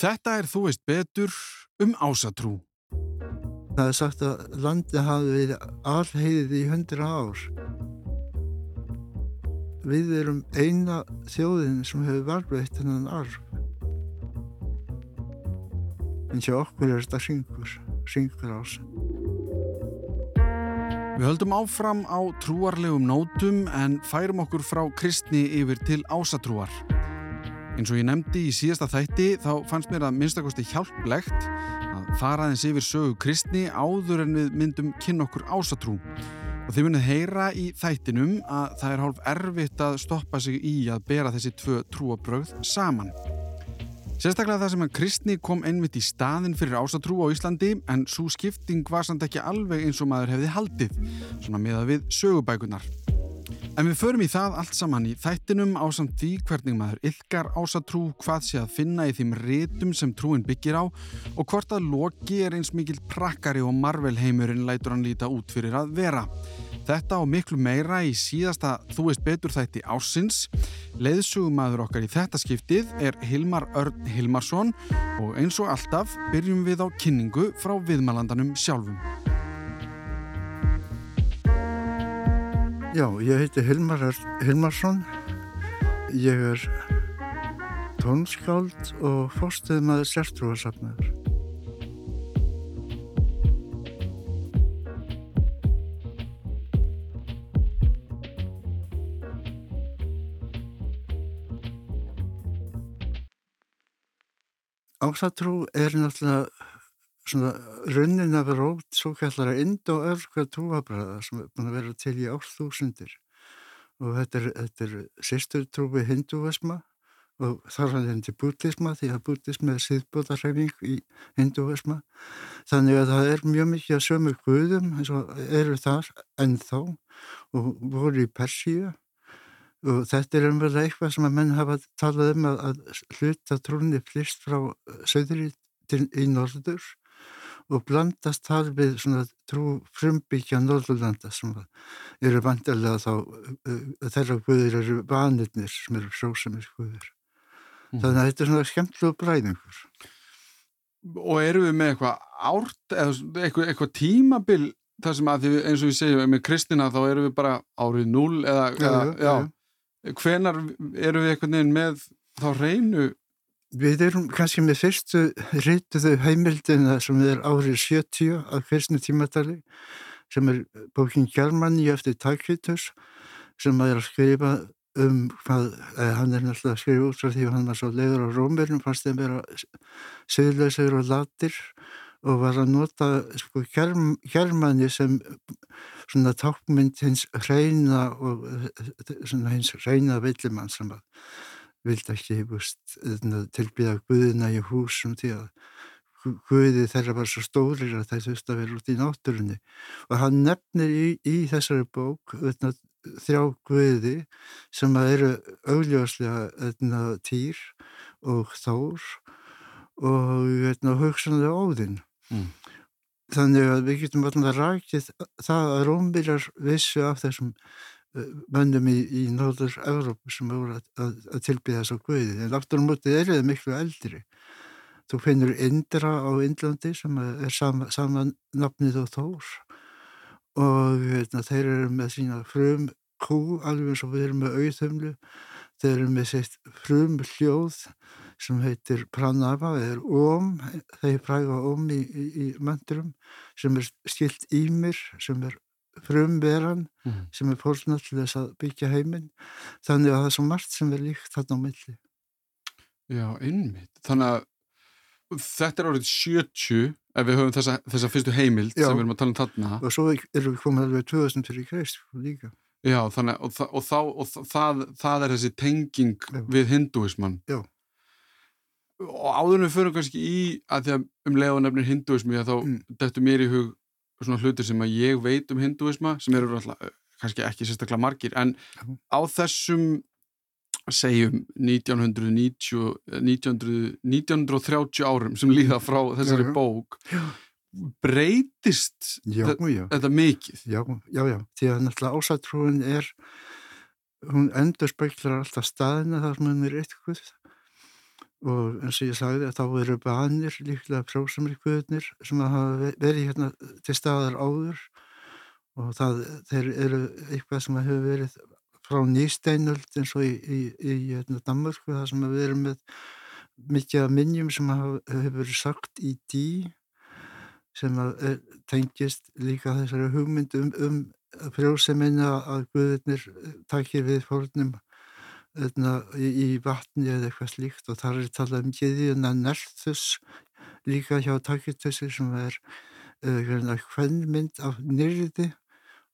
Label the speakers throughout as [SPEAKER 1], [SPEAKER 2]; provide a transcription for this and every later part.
[SPEAKER 1] Þetta er þú veist betur um ásatrú.
[SPEAKER 2] Það er sagt að landi hafi verið alheiðið í hundra ár. Við erum eina þjóðin sem hefur varveitt hennan arf. En hjá okkur er þetta syngur, syngur ás.
[SPEAKER 1] Við höldum áfram á trúarlegum nótum en færum okkur frá kristni yfir til ásatrúar. Eins og ég nefndi í síðasta þætti þá fannst mér að minnstakosti hjálplegt að fara aðeins yfir sögu kristni áður en við myndum kynna okkur ásatrú. Og þið munið heyra í þættinum að það er hálf erfitt að stoppa sig í að bera þessi tvö trúabröð saman. Sérstaklega það sem að kristni kom einmitt í staðin fyrir ásatrú á Íslandi en svo skipting var samt ekki alveg eins og maður hefði haldið, svona með að við sögubækunar. En við förum í það allt saman í þættinum á samt því hvernig maður ylkar ásatrú, hvað sé að finna í þeim rétum sem trúin byggir á og hvort að Loki er eins mikil prakkari og Marvel-heimurinn lætur hann líta út fyrir að vera. Þetta og miklu meira í síðasta Þú veist betur þætti ásins. Leðsugumadur okkar í þetta skiptið er Hilmar Örn Hilmarsson og eins og alltaf byrjum við á kynningu frá viðmælandanum sjálfum.
[SPEAKER 2] Já, ég heiti Hilmar Hilmarsson. Ég er tónskáld og fórstuð maður sértrúarsafnaður. Ásatrú er náttúrulega svona runnin af rót svo kallara indo-örka trúabræða sem er búin að vera til í állþúsundir og þetta er, er sýstur trúi hinduisma og þar hann hendur bútisma því að bútisma er síðbóðarhefing í hinduisma þannig að það er mjög mikið að sömu guðum eins og eru þar ennþá og voru í Persíu. Og þetta er umverða eitthvað sem að menn hafa talað um að, að hluta trúni flýst frá söðri til í norður og blandast þar við svona trú frumbyggja norðurlanda sem eru vandilega þá uh, þeirra guður eru vanirnir sem eru sjósamir guður mm. þannig að þetta er svona skemmtlegu bræðingur
[SPEAKER 1] Og eru við með eitthvað árt eða eitthvað, eitthvað tímabil þar sem að því eins og við segjum með Kristina þá eru við bara árið 0 eða,
[SPEAKER 2] já,
[SPEAKER 1] eða
[SPEAKER 2] já, já
[SPEAKER 1] hvenar eru við einhvern veginn með þá reynu?
[SPEAKER 2] Við erum kannski með fyrstu reytuðu heimildina sem er árið 70 af fyrstinu tímatali sem er bókin Germani eftir Takitus sem er að skrifa um hvað, eh, hann er náttúrulega að skrifa út frá því að hann var svo leiður á Rómverðum fannst þeim vera söðleisur og latir og var að nota sko germ, germani sem svona tákmynd hins reyna og svona hins reyna villimann sem að vildi ekki búst, tilbyða guðina í húsum því að guði þeirra var svo stórir að það þurfti að vera út í náttúrunni og hann nefnir í, í þessari bók öðna, þrjá guði sem eru augljóslega týr og þór og hugsanlega óðinn mm. þannig að við getum alltaf rækið það að Rómbyrjar vissu af þessum mönnum í, í Norður Európa sem voru að, að, að tilbyða þessu guði. En aftur á mótið er það miklu eldri. Þú finnur Indra á Indlandi sem er sama, sama nafnið og Þór. Og veitna, þeir eru með sína frum kú alveg eins og við erum með auðhumlu. Þeir eru með sitt frum hljóð sem heitir Pranava eða Om, þeir fræða Om í, í, í möndurum sem er skilt Ímir sem er frumveran mm. sem er fórnað til þess að byggja heiminn þannig að það er svo margt sem er líkt þarna á milli
[SPEAKER 1] Já, einmitt. Þannig að þetta er árið 70 ef við höfum þessa, þessa fyrstu heimild Já. sem við erum að tala um þarna
[SPEAKER 2] og svo erum við komið alveg 2000 fyrir kreist líka
[SPEAKER 1] Já, þannig og, og, þá, og það, það er þessi tenging Já. við hinduismann
[SPEAKER 2] Já
[SPEAKER 1] og áður við fyrir kannski í að því að um leiðanefnir hinduismi að þá mm. dættu mér í hug svona hlutir sem að ég veit um hinduisma sem eru alltaf eh, kannski ekki sérstaklega margir en á þessum segjum 1990, 1900, 1930 árum sem líða frá þessari já, já. bók breytist
[SPEAKER 2] já,
[SPEAKER 1] þetta mikið?
[SPEAKER 2] Já, já, já, því að náttúrulega ásættrúin er hún endur speiklar alltaf staðina þar sem hún er eitthvað og eins og ég sagði að þá eru banir líklega prósamir guðnir sem hafa verið hérna til staðar áður. Og það eru eitthvað sem hefur verið frá nýsteinöld eins og í, í, í hérna, Danmarku það sem við erum með mikið af minnjum sem hefur verið sagt í dí sem er, tengist líka þessari hugmynd um, um frjóðseminna að guðurnir takir við fórnum í, í vatni eða eitthvað slíkt og þar er talað um geðiðuna nerþus líka hjá takitussi sem er hvern mynd af nyrði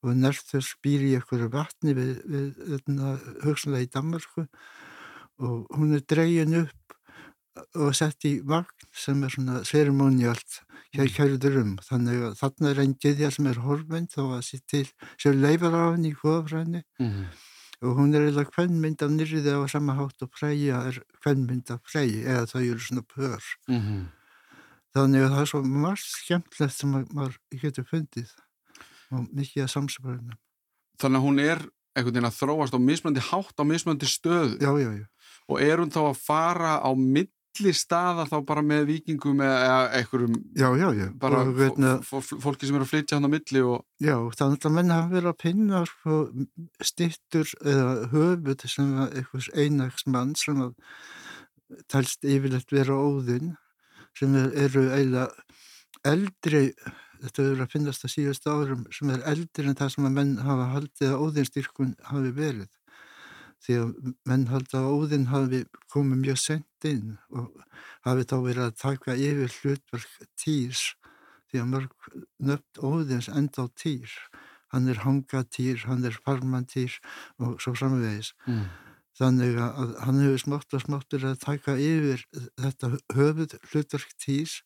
[SPEAKER 2] og nerþus býr í eitthvað vatni við, við hugsanlega í Danmarku og hún er dregin upp og sett í vagn sem er svona ceremoníalt hér kæruður um þannig að þarna er einn geðja sem er horfend þá að sér leifar á henni í hófræni mm -hmm og hún er eða hvernmynd af nýriði á sama hátt og præja er hvernmynd af præji eða þau eru svona pör mm -hmm. þannig að það er svo margt skemmtlegt sem maður getur fundið og mikið að samsverðinu
[SPEAKER 1] Þannig að hún er einhvern veginn að þróast á mismöndi hátt á mismöndi stöðu
[SPEAKER 2] já, já, já.
[SPEAKER 1] og er hún þá að fara á mitt milli staða þá bara með vikingum eða einhverjum
[SPEAKER 2] já, já, já.
[SPEAKER 1] bara veitna, fólki sem eru að flytja hann á milli og...
[SPEAKER 2] Já, þannig að menn hafa verið að pinna sko, stittur eða höfut sem einhvers einagsmann sem að talst yfirlegt vera óðinn sem eru eiginlega eldri þetta verður að finnast að síðast árum sem er eldri en það sem að menn hafa haldið að óðinstyrkun hafi verið því að menn halda að Óðinn hafi komið mjög sent inn og hafi þá verið að taka yfir hlutverk týrs því að mörg nöfn Óðins enda á týr. Hann er hangatýr, hann er farmantýr og svo framvegis. Mm. þannig að hann hefur smátt og smátt verið að taka yfir þetta höfuð hlutverk týrs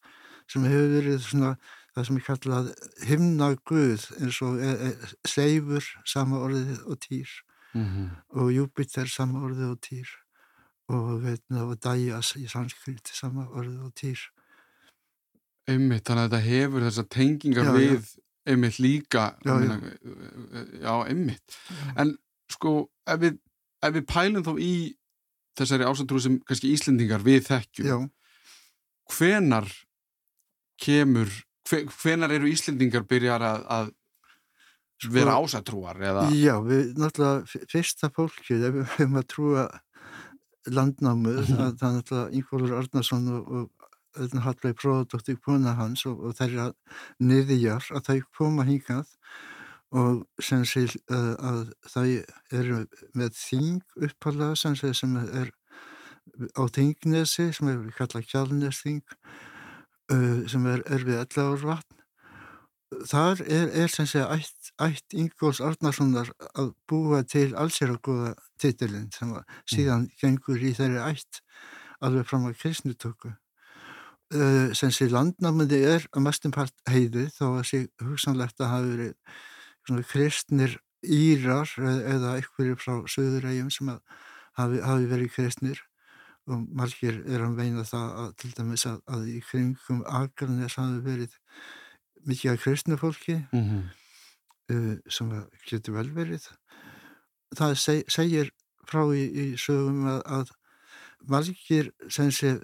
[SPEAKER 2] sem hefur verið svona það sem er kallað himnaguð eins og e e seifur sama orðið og týr mm -hmm. og Júpiter sama orðið og týr. Og, og Dæjas í sanskrit sama orðið og týr.
[SPEAKER 1] Einmitt, þannig að þetta hefur þessar tengingar já, við já. einmitt líka
[SPEAKER 2] já,
[SPEAKER 1] minna, já. einmitt. En sko, ef við, ef við pælum þá í þessari ásantrú sem kannski Íslendingar við þekkjum hvenar kemur hvenar eru Íslendingar byrjar að, að sko, vera ásatrúar eða?
[SPEAKER 2] Já, við náttúrulega fyrsta fólkið, ef við höfum að trúa landnámu, mm -hmm. það er náttúrulega Ingólfur Arnarsson og, og Hallveig Bróðardóttir kona hans og, og þeirra niðjar að þau koma hingað og sem sé uh, að þau eru með þing uppalega sem, sé, sem er á þingnesi sem er kallað kjálnesþing uh, sem er, er við 11 ár vatn þar er, er sem segja ætt, ætt Ingóls Arnarssonar að búa til allséragóða titilinn sem síðan mm. gengur í þeirri ætt alveg fram að kristnutöku uh, sem sé landnámiði er að mestinpart heiði þó að sé hugsanlegt að hafa verið kristnir írar eða einhverjir frá söðurægjum sem hafi, hafi verið kristnir og margir er að veina það að til dæmis að, að í kringum Akarnes hafi verið mikið af kristna fólki mm -hmm. uh, sem getur vel verið það seg, segir frá í, í sögum að, að margir sem sé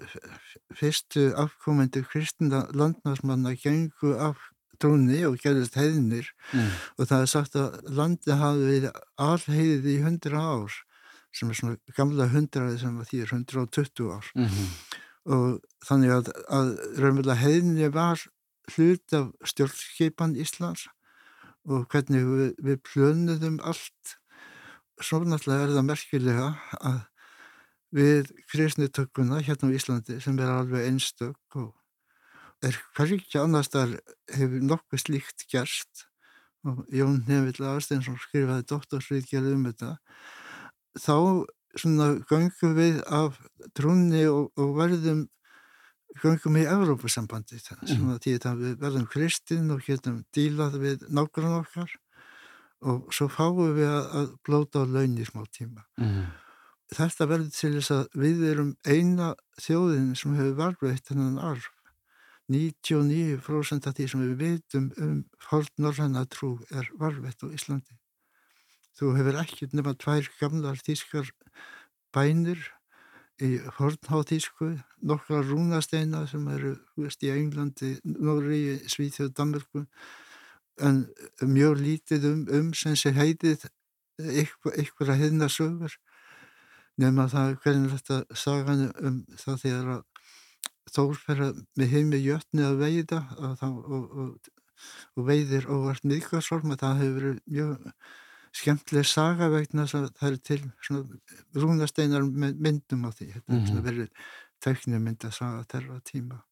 [SPEAKER 2] fyrstu afkomendu kristna landnarsmanna gengu af trúni og gerðist heiðinir mm. og það er sagt að landi hafi verið alheiðið í hundra ár sem er svona gamla hundraði sem því er 120 ár mm -hmm. og þannig að, að raunverulega heiðinni var hlut af stjórnskipan Íslands og hvernig við, við plönuðum allt svo náttúrulega er það merkilega að við kristnitökkuna hérna á Íslandi sem er alveg einstök og er hverjum annars þar hefur nokkuð slíkt gerst og Jón Nevill Aðsteinsson skrifaði doktorsriðgerð um þetta þá svona gangum við af trúni og, og verðum göngum í Evrópusambandi sem að því að við verðum kristinn og getum dílað við nákvæmlega okkar og svo fáum við að, að blóta á laun í smá tíma. Mm. þetta verður til þess að við erum eina þjóðin sem hefur varveitt hennan arf. 99% af því sem við veitum um hálf norðanna trú er varveitt á Íslandi. Þú hefur ekki nema tvær gamlar tískar bænir í Hornháþísku, nokkra rúnasteina sem eru veist, í Englandi, Nóri, Svíþjóð, Danmarku en mjög lítið um, um sem sé heitið ykkur að hefna sögur nema það hvernig þetta sagan um það þegar að Þór fer með heim með jötni að veiða og, og, og, og veiðir óvart og það hefur verið mjög skemmtileg saga vegna þess að það er til rúnasteinar myndum á því. Þetta mm -hmm. er verið tækni mynd að saga þeirra tíma.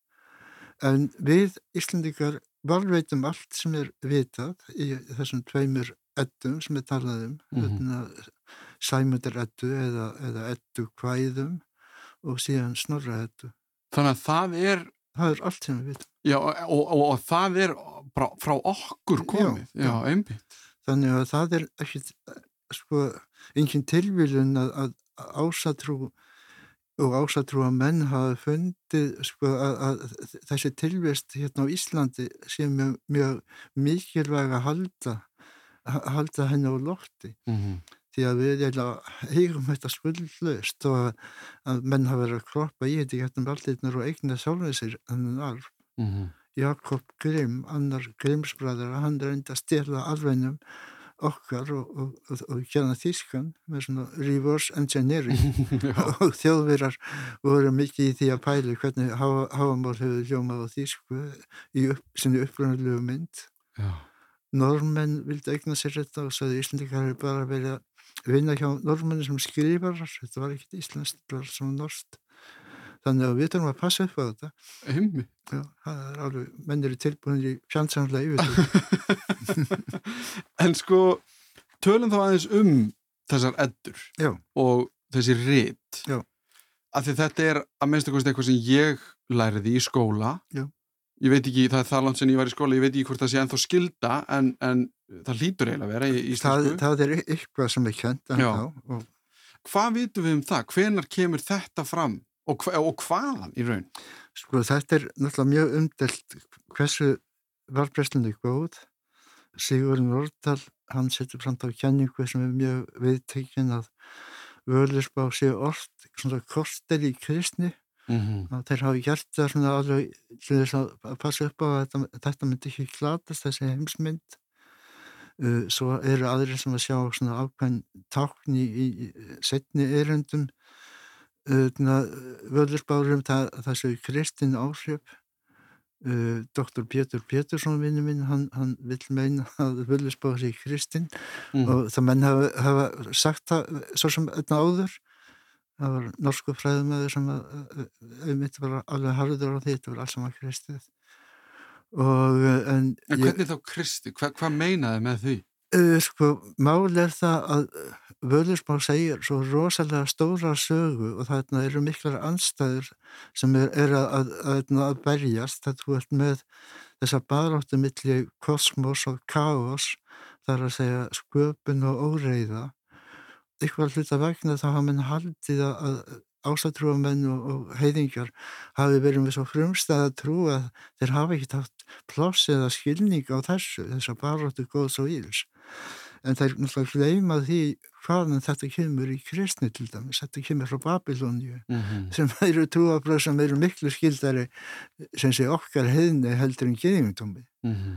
[SPEAKER 2] En við Íslandikar valveitum allt sem er vitað í þessum tveimur eddum sem við talaðum mm -hmm. sæmundir eddu eða, eða eddu kvæðum og síðan snorra eddu.
[SPEAKER 1] Þannig að það er
[SPEAKER 2] það er allt sem við vitum.
[SPEAKER 1] Já, og, og, og það er frá, okkur komið. Já, já. einmitt
[SPEAKER 2] Þannig að það er ekki sko, engin tilvílun að, að ásatrú og ásatrú að menn hafa fundið sko, að, að þessi tilvist hérna á Íslandi sé mjög, mjög mikilvæg að halda halda henni á lofti mm -hmm. því að við eigum þetta skuldlaust og að, menn hafa verið að kroppa í þetta getnum allir og eigna sjálfið sér hennin arf mm -hmm. Jakob Grimm, annar Grimmsbræður, hann reyndi að stela alveinum okkar og, og, og, og kjana þískan með svona reverse engineering og þjóðverðar voru mikið í því að pæli hvernig háamál hefur hljómað á þísku í upp, sinni uppröndulegu mynd. Já. Norrmenn vildi eigna sér þetta og að Íslandikar hefur bara verið að vinna hjá norrmenni sem skrifar, þetta var ekkert íslenskt, var svona norst Þannig að við þurfum að passa upp á þetta. Já, það er alveg, mennir er tilbúin í fjandsamlega yfir.
[SPEAKER 1] en sko, tölum þá aðeins um þessar eddur
[SPEAKER 2] Já.
[SPEAKER 1] og þessi.
[SPEAKER 2] Já.
[SPEAKER 1] Af því þetta er að minnst eitthvað sem ég læriði í skóla.
[SPEAKER 2] Já.
[SPEAKER 1] Ég veit ekki, það er það langt sem ég var í skóla, ég veit ekki hvort það sé ennþá skilda, en, en það lítur eiginlega að vera í Íslandsku.
[SPEAKER 2] Það, það er eitthvað sem er kjönd.
[SPEAKER 1] Hvað vitum við um það? Hvenar kemur þetta fram? Og, og hvaðan í raun?
[SPEAKER 2] Sko þetta er náttúrulega mjög umdelt hversu valbreyslunni góð. Sigurinn Rórdal, hann setur fram á kjenningu sem er mjög viðtekinn að völusbá séu orð, svona korter í kristni. Mm -hmm. Þeir hafi gert það svona alveg til þess að passa upp á að þetta, þetta myndi ekki klatast, þessi heimsmynd. Uh, svo eru aðrir sem að sjá svona ákveðin tákn í, í setni eröndum völdurspárum það, það séu Kristinn áhrif uh, doktor Pétur Pétursson vinnu minn, hann, hann vil meina að völdurspáður sé Kristinn mm. og það menn hafa, hafa sagt það svo sem einna áður það var norsku fræðumöður sem auðvitað var alveg harður á því þetta var alls saman Kristið og
[SPEAKER 1] en, en hvernig ég, þá Kristi, Hva, hvað meinaði með því?
[SPEAKER 2] Sko, mál er það að Völusmál segir svo rosalega stóra sögu og þarna eru miklar anstæður sem er, er að, að, að, að berjast. Þetta þú ert með þessa baráttu millir kosmos og káos þar að segja sköpun og óreiða. Ykkur hluta vegna þá hafa mann haldið að ásatrúamenn og, og heiðingar hafi verið með svo frumstæða trú að þeir hafa ekkert haft ploss eða skilning á þessu þessa baráttu góðs og íls en það er náttúrulega hleyma því hvaðan þetta kemur í kristni til dæmis, þetta kemur frá Babilóniu mm -hmm. sem eru trúabröð sem eru miklu skildari sem sé okkar heðni heldur en geðingumtómi mm -hmm.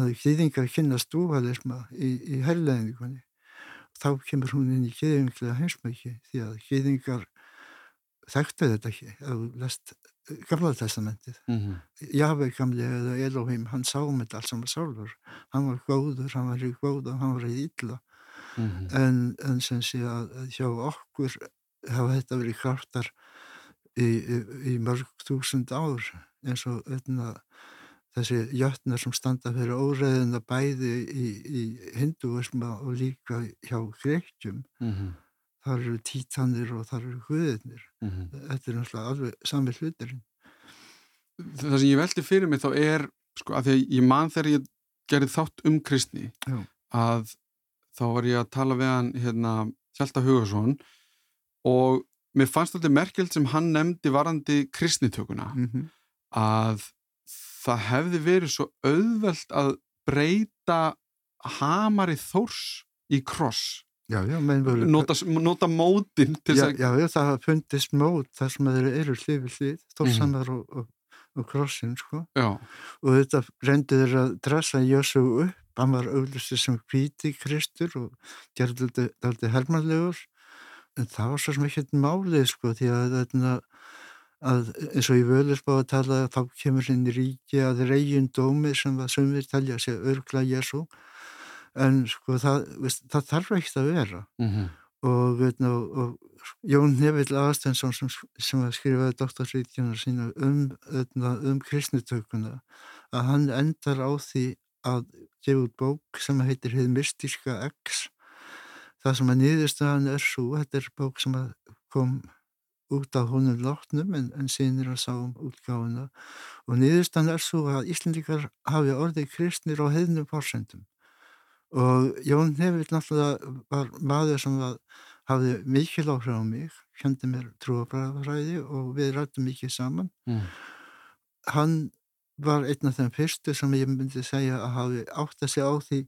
[SPEAKER 2] að geðingar kynast úhæðisma í, í herrleðingunni þá kemur hún inn í geðinglega heimsmæki því að geðingar þekktu þetta ekki, þú lest gamla testamentið. Mm -hmm. Jafnveg gamli eða Elohim hann sá um þetta alls saman sálfur hann var góður, hann var í góða hann var í illa. Mm -hmm. en, en sem sé að hjá okkur hafa þetta verið kraftar í, í, í mörg þúsund ár eins og öðna, þessi jötnar sem standa fyrir óreðina bæði í, í hinduisma og líka hjá greikjum mm -hmm þar eru títanir og þar eru guðirnir mm -hmm. þetta er náttúrulega alveg sami hluturinn
[SPEAKER 1] Það sem ég veldi fyrir mig þá er sko að því að ég man þegar ég gerði þátt um kristni Já. að þá var ég að tala við hann hérna Hjalta Hugarsson og mér fannst þetta merkjöld sem hann nefndi varandi kristnitökuna mm -hmm. að það hefði verið svo auðvelt að breyta hamari þórs í kross
[SPEAKER 2] já, já, voru,
[SPEAKER 1] nota, nota mótin
[SPEAKER 2] já, já, já, það hafa fundist mót þar sem þeir eru hlið við hlið Þórsannar mm. og, og, og Krossin sko. og þetta reyndi þeir að dressa Jósu upp, hann var auðvitað sem hvíti kristur og gerði þetta hermanlegur en það var svo sem ekki málið sko því að þetta að eins og í völusbá að tala þá kemur inn í ríki að reyjun dómi sem að sömur talja sig örgla Jésu en sko það, það þarf ekkert að vera. Mm -hmm. og, veitna, og, og Jón Nevill Aðstensson sem, sem skrifaði doktorsvíkjana sína um, um kristnitökuna að hann endar á því að gefa út bók sem heitir Hið mystíska X. Það sem að nýðustöðan er svo, þetta er bók sem kom út af honum látnum en, en sínir að sá um útgáfuna. Og nýðustöðan er svo að Íslandikar hafi orðið kristnir á heðnum fórsendum og Jón Nevill náttúrulega var maður sem var, hafði mikil áhrif á mig kendi mér trúabræðafræði og við rættum mikið saman. Mm. hann var einn af þeim fyrstu sem ég myndi segja að hafi átt að segja á því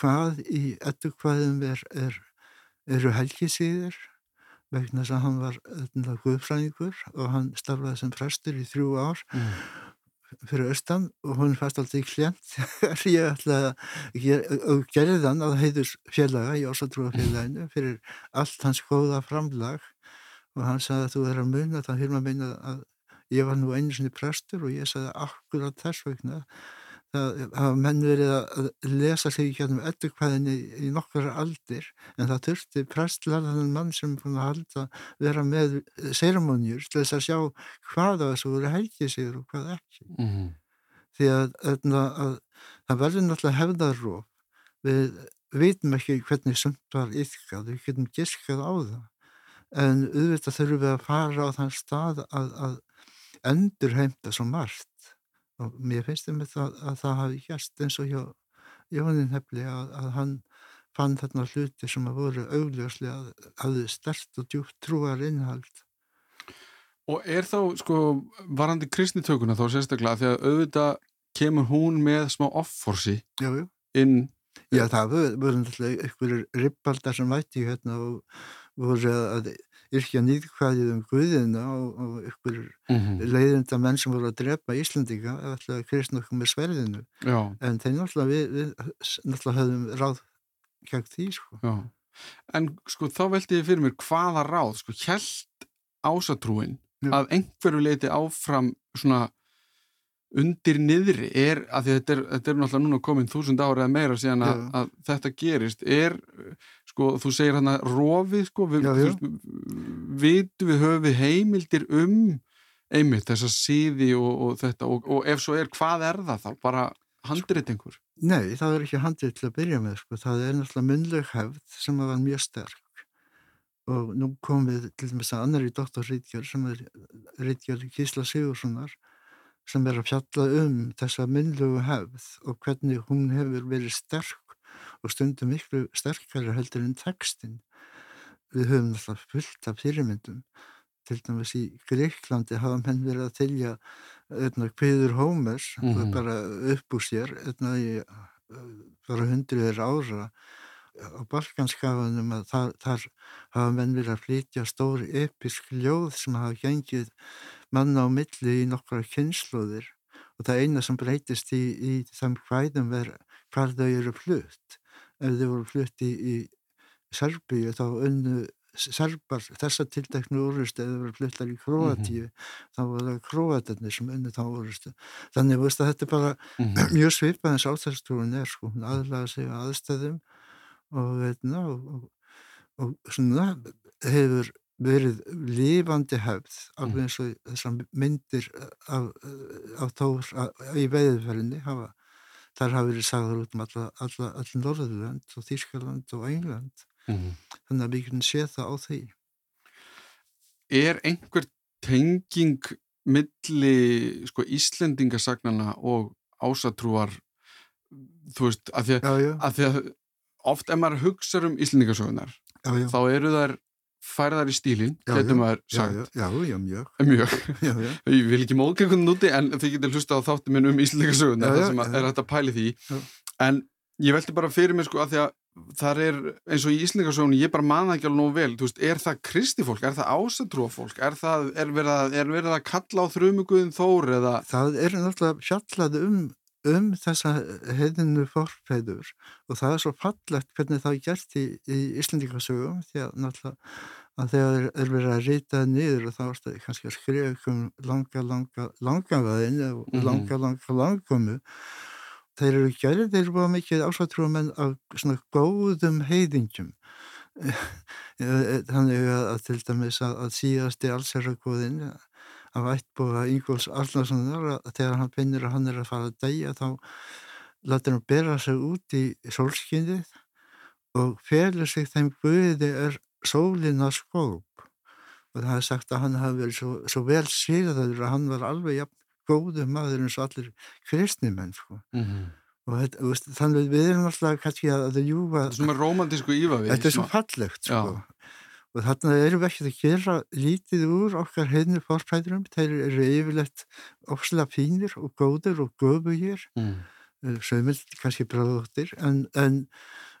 [SPEAKER 2] hvað í ettu hvaðum er, er, eru helgisíðir vegna þess að hann var guðfræðingur og hann starfaði sem prestur í þrjú ár. Mm fyrir austan og hún fæst alltaf í klient ég ætlaði að gerði þann að heiðus félaga í Ósatrúafélaginu fyrir allt hans góða framlag og hann sagði að þú er að þannig að hérna meina að ég var nú einu sinni prestur og ég sagði akkurat þess vegna það hafa menn verið að lesa sig hérna um eddukvæðinni í nokkara aldir en það þurfti prestlarðan mann sem búin að halda vera með séramónjur til þess að sjá hvað það voru helgið sigur og hvað ekki. Mm -hmm. því að, að, að það verður náttúrulega hefðarróf við veitum ekki hvernig sumt var ykkað, við getum giskað á það. En auðvitað þurfum við að fara á þann stað að, að endur heimta svo margt og mér finnst um þetta að, að það hafi gæst eins og hjá Jónin hefli að, að hann fann þarna hluti sem að voru augljóslega að hafði stert og djúpt trúar innhald
[SPEAKER 1] Og er þá sko varandi kristnitökuna þá sérstaklega því að auðvitað kemur hún með smá offorsi inn
[SPEAKER 2] Já það voru náttúrulega einhverjir rippaldar sem vætti hérna og voru að yrkja nýðkvæðið um Guðina og, og ykkur mm -hmm. leiðinda menn sem voru að drepa Íslandika eða kristna okkur með sverðinu Já. en þeir náttúrulega við, við náttúrulega höfðum ráð gegn því sko.
[SPEAKER 1] En sko þá veldi ég fyrir mér hvaða ráð sko held ásatrúin Já. að einhverju leiti áfram svona undir niðri er, að þetta er, þetta er náttúrulega núna komin þúsund ára eða meira síðan að, að þetta gerist, er sko, þú segir hann að rofið sko, við, vitu við höfum heimildir um einmitt þessa síði og, og þetta og, og ef svo er, hvað er það þá? Bara handreitingur?
[SPEAKER 2] Nei, það er ekki handreit til að byrja með, sko, það er náttúrulega myndleg hefð sem var mjög sterk og nú komum við til dæmis að annar í doktorrítgjör sem er rítgjör Kísla Sigurssonar sem er að fjalla um þessa myndlugu hefð og hvernig hún hefur verið sterk og stundum miklu sterkari heldur en textin. Við höfum alltaf fullt af fyrirmyndum. Til dæmis í Greiklandi hafa menn verið að tilja hviður Hómers mm -hmm. bara upp úr sér í bara hundruðir ára á Balkanskafanum að þar, þar hafa menn verið að flytja stóri episk ljóð sem hafa gengið manna á milli í nokkra kynnslóðir og það eina sem breytist í, í þeim hvæðum er hvað þau eru flutt. Ef þau voru flutt í, Serbíu þá unnu serbar þessa tildeknu úrlustu eða voru fluttar í Kroatíu mm -hmm. þá voru það Kroatarnir sem unnu þá úrlustu. Þannig veist, að þetta er bara mm -hmm. mjög svipað eins áþærstrúin er sko, hún aðlaga sig á aðstæðum og, veitna, og, og, og svona hefur verið lífandi hefð alveg mm. eins og þessar myndir af, af tór í veiðferðinni hafa þar hafa verið sagður út um alla, alla, alla Norðurland og Þýrskaland og England mm. þannig að við kunum sé það á því
[SPEAKER 1] Er einhver tenging milli sko Íslendingasagnana og ásatrúar þú veist, að því að, já, já. að, því að oft ef maður hugsa um Íslendingasögunar þá eru þær færðar í stílinn, getur maður sagt.
[SPEAKER 2] Já, já, já, mjög.
[SPEAKER 1] Mjög, já, já. ég vil ekki móðka einhvern núti en þið getur hlusta á þáttum minn um íslenska söguna það sem er hægt að pæli því. En ég veldi bara fyrir mig sko að því að þar er eins og í Íslingarsónu ég bara manna ekki alveg nógu vel. Veist, er það kristifólk, er það ásatrúafólk er, það, er, að, er verið að kalla á þrjumuguðin þór eða
[SPEAKER 2] það er náttúrulega fjallað um um þessa heiðinu forfæður og það er svo fallegt hvernig það er gert í, í Íslandíkasögum því að náttúrulega að þegar er verið að rýta niður og þá er það kannski að skrifa um langa, langa, langa veðin og mm -hmm. langa, langa, langamu þeir eru gerðir, þeir eru búin mikið ásvatrúum en af svona góðum heiðingjum þannig að til dæmis að, að síðast í allsherrakóðin af ættbúða Ingóls Arnarssonar að þegar hann finnir að hann er að fara að dæja þá latur hann bera sig út í sólskinnið og felur sig þeim guði er sólina skóp og það er sagt að hann hafi verið svo, svo vel síðaður að hann var alveg jafn góðu maður eins og allir kristnimenn sko. mm -hmm. og þetta, þannig við erum alltaf kannski að það júfa
[SPEAKER 1] Þetta er svona romantísku ífavi
[SPEAKER 2] Þetta er svo fallegt sko. Og þannig erum við ekki að gera lítið úr okkar heinu fórpæðurum þeir eru yfirlegt ósla fínir og góður og göfugir mm. Eh, sögumil kannski bráðóttir en, en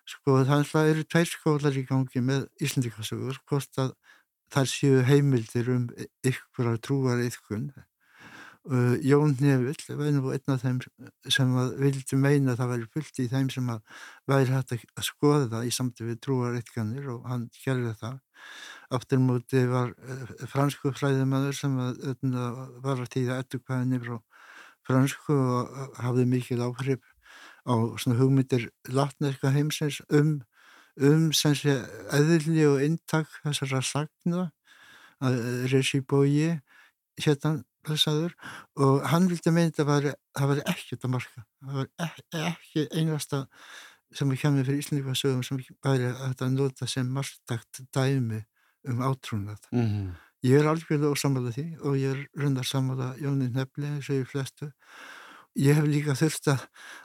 [SPEAKER 2] sko þannig að eru tveir skólar í gangi með Íslandikasögur hvort að þar séu heimildir um ykkur að trúar ykkun Jón Nevill var nú einn af þeim sem vildi meina að það væri fullt í þeim sem væri hægt að skoða það í samtíð við trúaritkanir og hann gerði það. Aftur múti var uh, fransku fræðimæður sem uh, var að tíða ettukvæðinni frá fransku og hafði mikil áhrif á hugmyndir latneska heimsins um, um eðli og intak þessara sagna að Regi Bói hérna blessaður og hann vildi meina að það var ekkert að marka. Það var ekki, ekki einasta sem við kemum fyrir Íslandíkvæðsögum sem væri að þetta nota sem margtakt dæmi um átrúnað. Mm -hmm. ég er algjörlega ósamlega því og ég er rundar samlega Jónin Nefli eins og ég flestu. Ég hef líka þurft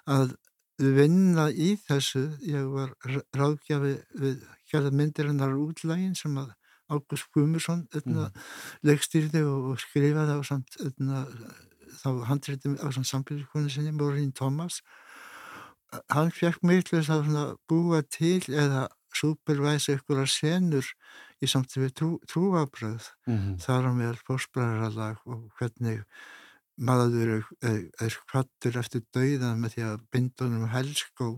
[SPEAKER 2] að vinna í þessu. Ég var ráðgjafi við kjærða myndir hennar útlægin sem að Ágúst Guðmursson mm. leikstýrði og, skrifaði á samt öðna, þá handrétti á samt samfélagskonu sinni Morín Thomas hann fekk mig til að búa til eða supervæsa ykkur að senur í samtífið trú, trúabröð mm -hmm. þar á meðal fórsbræðaralag og hvernig maður er hvattur eftir dauðan með því að bindunum helsk og,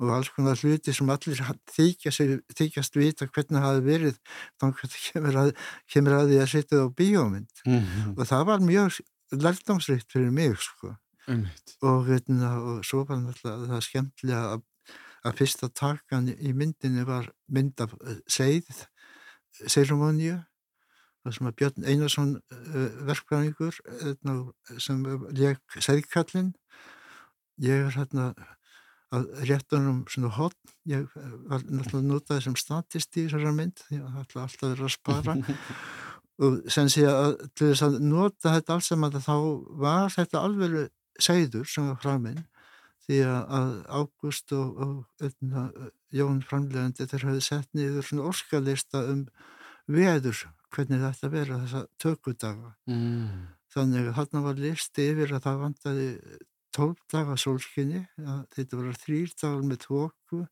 [SPEAKER 2] og alls konar hluti sem allir þykjast, þykjast vita hvernig hafi verið þannig að, kemur að því að setja það á bíómynd mm -hmm. og það var mjög lærdomsrikt fyrir mig sko mm -hmm. og, veitna, og svo var náttúrulega það skemmtilega að, að fyrsta takan í myndinu var mynd af eh, seið seremoníu það sem að Björn Einarsson uh, verkvæðingur uh, sem leik segðkallin ég er hérna að réttunum svona hotn ég eh, var náttúrulega notaði sem statist í þessari mynd því að það ætla alltaf að vera að spara. Og sem sé að til þess að nota þetta alls sem að þá var þetta alveg segður sem var framinn því að Ágúst og, og, og hérna, Jón framlegandi þeir hafði sett niður svona orskalista um veður hvernig þetta vera þessa tökudaga. Mm. þannig að hann var listi yfir að það vandaði tólf daga sólskinni þetta var þrýr dagar með tóku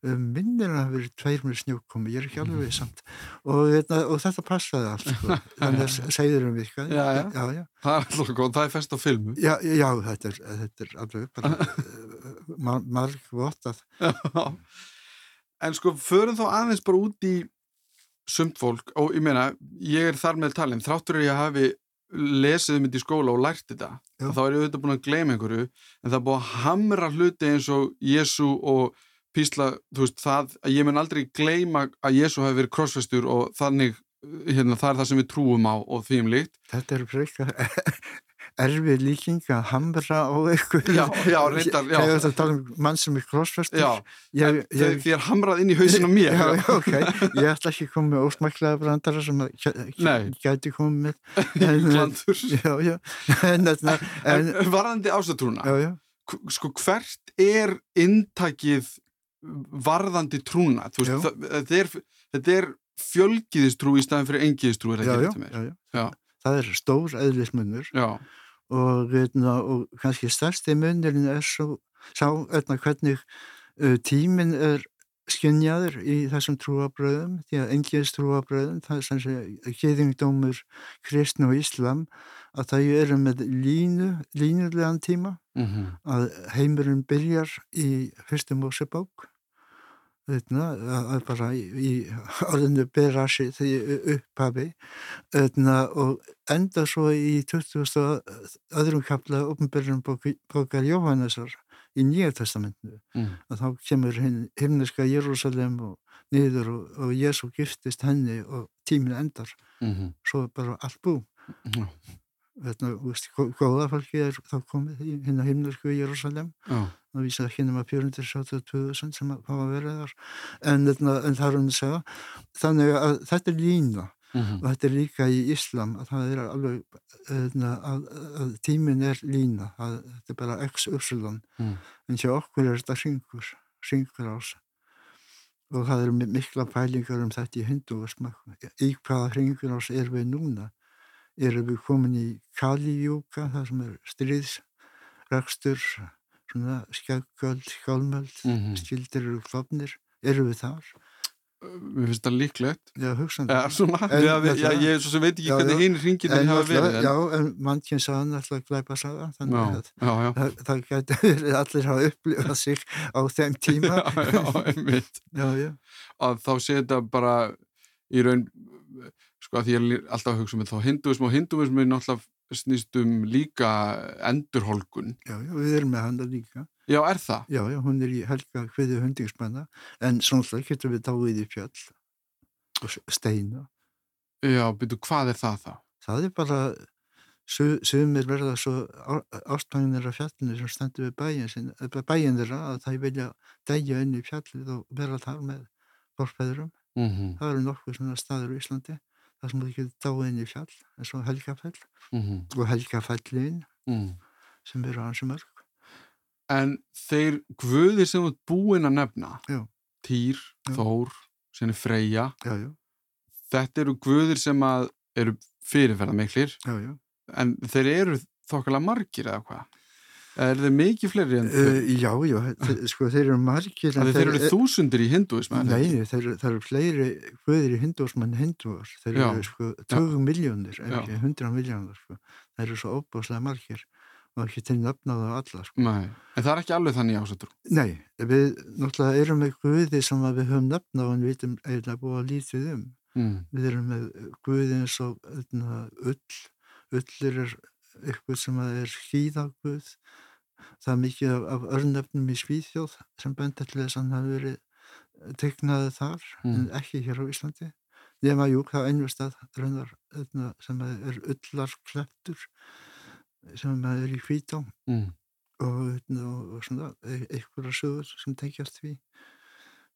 [SPEAKER 2] minnir að það verið tveir með snjókomi ég er ekki alveg samt. Og, hérna, og þetta passaði allt sko. þannig að segður um
[SPEAKER 1] já, já. Já, það er alltaf góð, það er fest á filmu.
[SPEAKER 2] Já, þetta er, þetta er alveg bara uh, marg votað
[SPEAKER 1] en sko förum þá aðeins bara út í sumt fólk, og ég meina, ég er þar með talin, þráttur er ég hafi lesið um þetta í skóla og lært þetta þá er ég auðvitað búin að gleyma einhverju en það búin að hamra hluti eins og Jésu og Písla þú veist, það, að ég mun aldrei gleyma að Jésu hafi verið krossfestur og þannig, hérna, það er það sem við trúum á og því um líkt.
[SPEAKER 2] Þetta er frekar erfið líking að hamra á eitthvað
[SPEAKER 1] já, já, reyndar já.
[SPEAKER 2] þegar þetta tala um mann sem er crossfestur
[SPEAKER 1] því er hamrað inn í hausinu mér
[SPEAKER 2] já, já, ok, ég ætla ekki að koma með ósmæklaða brandara sem gæti komið
[SPEAKER 1] glandur.
[SPEAKER 2] En,
[SPEAKER 1] en varðandi ásatrúna sko hvert er intakið varðandi trúna? Veist, það, þetta er, er fjölgiðistrú í staðin fyrir engiðistrú er það ekki
[SPEAKER 2] þetta mér? það er stór eðlismunur og, veitna, og kannski stærsti munurinn er svo, sá öðna, hvernig tíminn er skinjaður í þessum trúabröðum því að engins trúabröðum sem sé geðingdómur kristn og íslam að það eru með línu, línulegan tíma mm -hmm. að heimurinn byrjar í fyrstum ósebók að bara í orðinu berasi því upphafi og enda svo í 20. öðrum kapla uppenbyrjum bókar Jóhannesar í Nýja testamentinu mm. að þá kemur himneska Jérúsalem og niður og, og Jésu giftist henni og tíminu endar mm -hmm. svo bara allt bú mm -hmm. góða fólki er þá komið hinn að himnesku Jérúsalem það vísa ekki nema 472.000 sem hafa verið þar. En, en það er um að segja þannig að þetta er lína mm -hmm. og þetta er líka í Íslam að það er alveg að, að, að tímin er lína að þetta er bara x-upsilon mm. en hjá okkur er þetta ringur ringur ás og það eru mikla pælingar um þetta í hinduism í hvaða ringur ás er við núna? Erum við komin í Kali-júka það sem er stríðsregstur svona skjöggöld, skálmöld mm -hmm. skildir eru klopnir eru við þar?
[SPEAKER 1] Mér finnst það líklegt.
[SPEAKER 2] Já, hugsanlega
[SPEAKER 1] ja, svona, en, já, við, já, Ég svo sem veit ekki já, hvernig hinn ringin hafa verið
[SPEAKER 2] en... Já, en mannkinn saðan alltaf glæpa saga þannig að það, það getur allir hafa upplifað sig á þeim tíma.
[SPEAKER 1] Já, einmitt. Að þá sé þetta bara í raun sko að því ég er alltaf að hugsa um þetta þá hinduism og hinduism er náttúrulega snýst um líka endurholkun.
[SPEAKER 2] Já, já, við erum með handa líka.
[SPEAKER 1] Já, er það?
[SPEAKER 2] Já, já, hún er í helga hviði hundingsmanna en svona getur við dáið í fjöll og steina.
[SPEAKER 1] Já, byrju, hvað er það þá?
[SPEAKER 2] Það er bara, sumir verða svo ástæðinir af fjallinu sem stendur við bæin, sin, bæin þeirra að það vilja dæja inn í fjallið og vera þar með forfæðurum. Mm -hmm. Það eru nokkuð svona staður í Íslandi þar sem þú getur dáið inn í fjall eins og helgafell mm -hmm. og helgafellin mm. sem eru hansi mörg
[SPEAKER 1] En þeir guðir sem þú búinn að nefna
[SPEAKER 2] já.
[SPEAKER 1] Týr, já. Þór sem er Freyja
[SPEAKER 2] já,
[SPEAKER 1] þetta eru guðir sem eru fyrirferða miklir en þeir eru þokkala margir eða hvað Er þeir mikið fleiri en
[SPEAKER 2] þau? Uh, já, já, sko þeir eru margir
[SPEAKER 1] Þeir, þeir eru þúsundir í hinduism
[SPEAKER 2] Nei, þeir, þeir eru fleiri guðir í hinduism en hinduar Þeir já, eru sko 20 miljónir, ekki? 100 miljónir sko. Þeir eru svo óbúslega margir og ekki til nöfnaðu alla sko.
[SPEAKER 1] Nei, en það er ekki alveg þannig ásættur
[SPEAKER 2] Nei, við náttúrulega erum með guði sem við höfum nöfnaðu en við vitum eiginlega búið að lítið um. Mm. Við erum með guði eins og ull. Ullir er eitthvað sem er hýðaguð það er mikið af, af örnöfnum í Svíþjóð sem benda til þess að hann hafi verið eh, tegnaði þar mm. en ekki hér á Íslandi nema jú, það er einhver stað raunar hérna, sem er öllarkleptur sem er í hvítá mm. og, hérna, og svona e, einhverja sögur sem tengjast því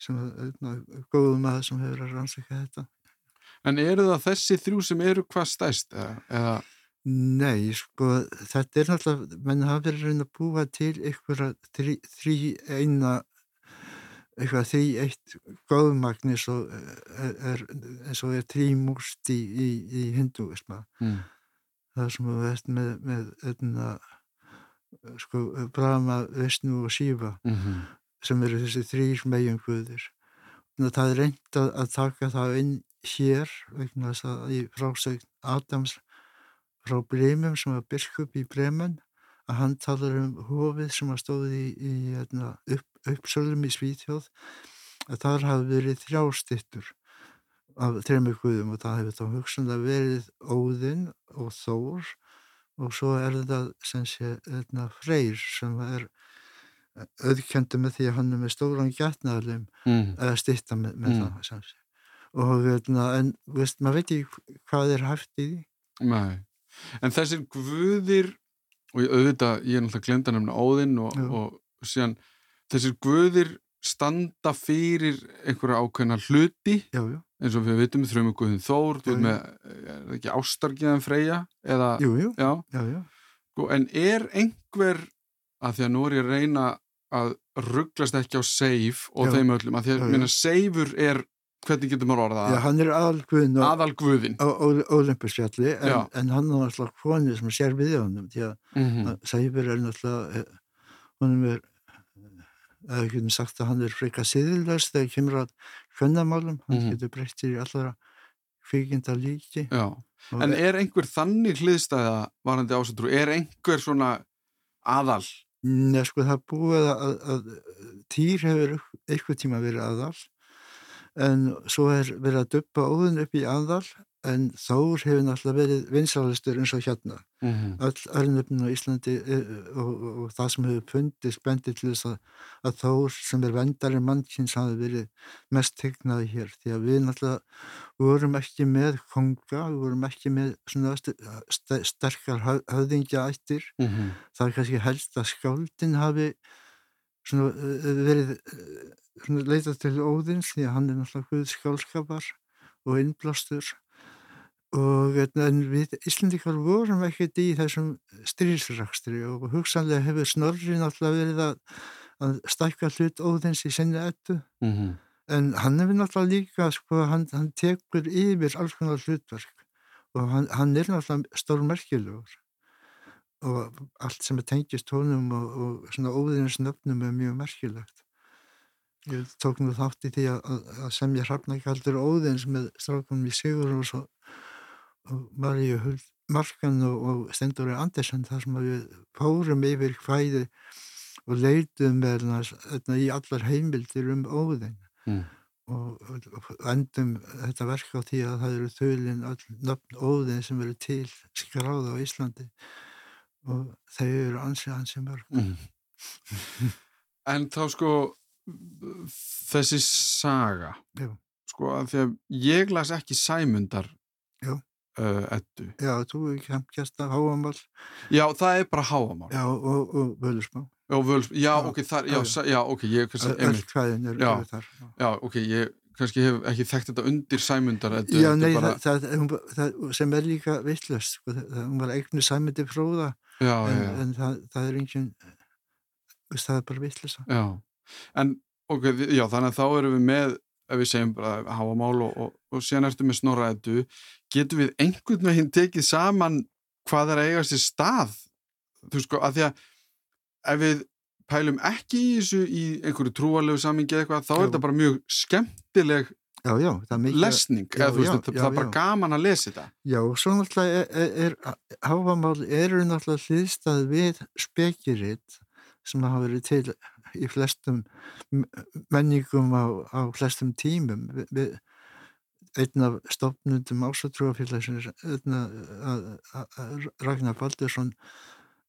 [SPEAKER 2] sem er hérna, góðum aðeins sem hefur að rannsaka þetta
[SPEAKER 1] En eru það þessi þrjú sem eru hvað stæst eða
[SPEAKER 2] Nei, sko, þetta er náttúrulega, menn hafa verið að reyna að búa til einhverja þrý, þrý eina, eitthvað þrý eitt góðmagn eins og er, er, er trímúst í, í, í hinduisma. Mm. Það sem við veist með, með öðna, sko, Brahma, Vishnu og Shiva mm -hmm. sem eru þessi þrýr meginguðir. Það er reynd að, að taka það inn hér, vegna þess að í frásögn Adams frá Bremum sem var biskup í Bremen að hann talar um hofið sem að stóði í, í hérna, upp, uppsölum í Svítjóð að þar hafi verið þrjástittur af þrejum guðum og það hefur þá hugsanlega verið Óðinn og Þór og svo er þetta sem sé hérna, Freyr sem er auðkendu með því að hann er með stóran gætnaðalim mm. eða stitta með, með mm. það og hérna, en veist, maður veit ekki hvað er hægt í því
[SPEAKER 1] Nei En þessir guðir, og ég auðvitað, ég er náttúrulega glemt að nefna Óðinn og, og síðan, þessir guðir standa fyrir einhverja ákveðna hluti,
[SPEAKER 2] já, já.
[SPEAKER 1] eins og við veitum, þrjum við guðin Þór, þú veit með, er ekki ástarkiðan Freyja, eða,
[SPEAKER 2] jú, jú.
[SPEAKER 1] já, sko, en er einhver, að því að nú er ég að reyna að rugglast ekki á seif og þeim öllum, að því að seifur er hvernig getur maður orðað
[SPEAKER 2] það? Já, hann er aðalguðin á Ólimpusfjalli en, en hann er náttúrulega konið sem sér við honum því að mm -hmm. Sæfur er náttúrulega eh, honum er eða getum sagt að hann er freka siðilegast þegar kemur að kvennamálum, hann
[SPEAKER 1] Mhm.
[SPEAKER 2] getur breyttir í allara kvikinda líki.
[SPEAKER 1] En er einhver þannig hliðstæða varandi ásatrú, er einhver svona aðal?
[SPEAKER 2] Nei, sko, það búið að, að, að týr hefur eitthvað tíma verið aðal en svo er verið að duppa óðun upp í aðal en Þór hefur náttúrulega verið vinsalistur eins og hérna.
[SPEAKER 1] Mm -hmm.
[SPEAKER 2] Öll örnöfnum á Íslandi og, og, og það sem hefur fundist bendið til þess að, að Þór sem er vendari mannkins hafi verið mest tegnaði hér því að við náttúrulega vorum ekki með konga, við vorum ekki með svona st st sterkar höfðingja ættir
[SPEAKER 1] Mm -hmm.
[SPEAKER 2] það er kannski helst að skáldin hafi svona, uh, verið leitað til óðins því að hann er náttúrulega guð skálskapar og innblástur. Og en við Íslandikar vorum ekkert í þessum stríðsrakstri og hugsanlega hefur Snorri náttúrulega verið að, að stækka hlut óðins í sinni ettu
[SPEAKER 1] Mm -hmm.
[SPEAKER 2] en hann hefur náttúrulega líka sko, hann, hann tekur yfir alls konar hlutverk og hann, hann er náttúrulega stórmerkilegur. Og allt sem er tengist honum og, og svona óðinins nöfnum er mjög merkilegt ég tók nú þátt í því að, að, semja hrafnakaldur óðins með strákunum í Sigur og, svo, og Maríu Huld Markan og, og Stendóri Andersen þar sem við fórum yfir hvæði og leitum með hérna í allar heimildir um óðin
[SPEAKER 1] Mm.
[SPEAKER 2] og, og endum þetta verk á því að það eru þölinn all nöfn óðin sem eru til skráða á Íslandi og þau eru ansið ansið mörg
[SPEAKER 1] Mm. En þá sko þessi saga
[SPEAKER 2] Já.
[SPEAKER 1] sko að því að ég las ekki sæmundar
[SPEAKER 2] Já.
[SPEAKER 1] uh, ettu.
[SPEAKER 2] Já, þú er kemkjast af háamál
[SPEAKER 1] Já, það er bara háamál.
[SPEAKER 2] Já, og, og völusmá
[SPEAKER 1] Já, völs, já,
[SPEAKER 2] Já,
[SPEAKER 1] ok, þar, já,
[SPEAKER 2] já,
[SPEAKER 1] já, ok, ég kannski,
[SPEAKER 2] Öll eru
[SPEAKER 1] Já.
[SPEAKER 2] er þar já.
[SPEAKER 1] ok, ég kannski hef ekki þekkt þetta undir sæmundar ettu.
[SPEAKER 2] Já, nei,
[SPEAKER 1] er bara,
[SPEAKER 2] það, það, það, sem er líka vittlust, sko, hún var eignu sæmyndi fróða,
[SPEAKER 1] já,
[SPEAKER 2] en, en það, það er engin, það er bara vittlust.
[SPEAKER 1] já, en, ok, já, þannig að þá erum við með, ef við segjum bara háamál og, og, og síðan ertu með snorra ettu, getum við einhvern veginn tekið saman hvað er að eiga sér stað, þú sko, að því að ef við pælum ekki í þessu í einhverju trúarlegu samingi eða eitthvað, þá er
[SPEAKER 2] Já.
[SPEAKER 1] þetta bara mjög skemmtileg
[SPEAKER 2] Já, já, er mikið.
[SPEAKER 1] lesning, eða þú veist, það, er bara gaman að lesa þetta.
[SPEAKER 2] Já, og svo náttúrulega er, er, er háfamál eru náttúrulega hlýðstað við spekiritt sem hafa verið til í flestum menningum á, á flestum tímum. Vi, við, einn af stopnundum ásatrúafélagsins, Ragnar Baldursson,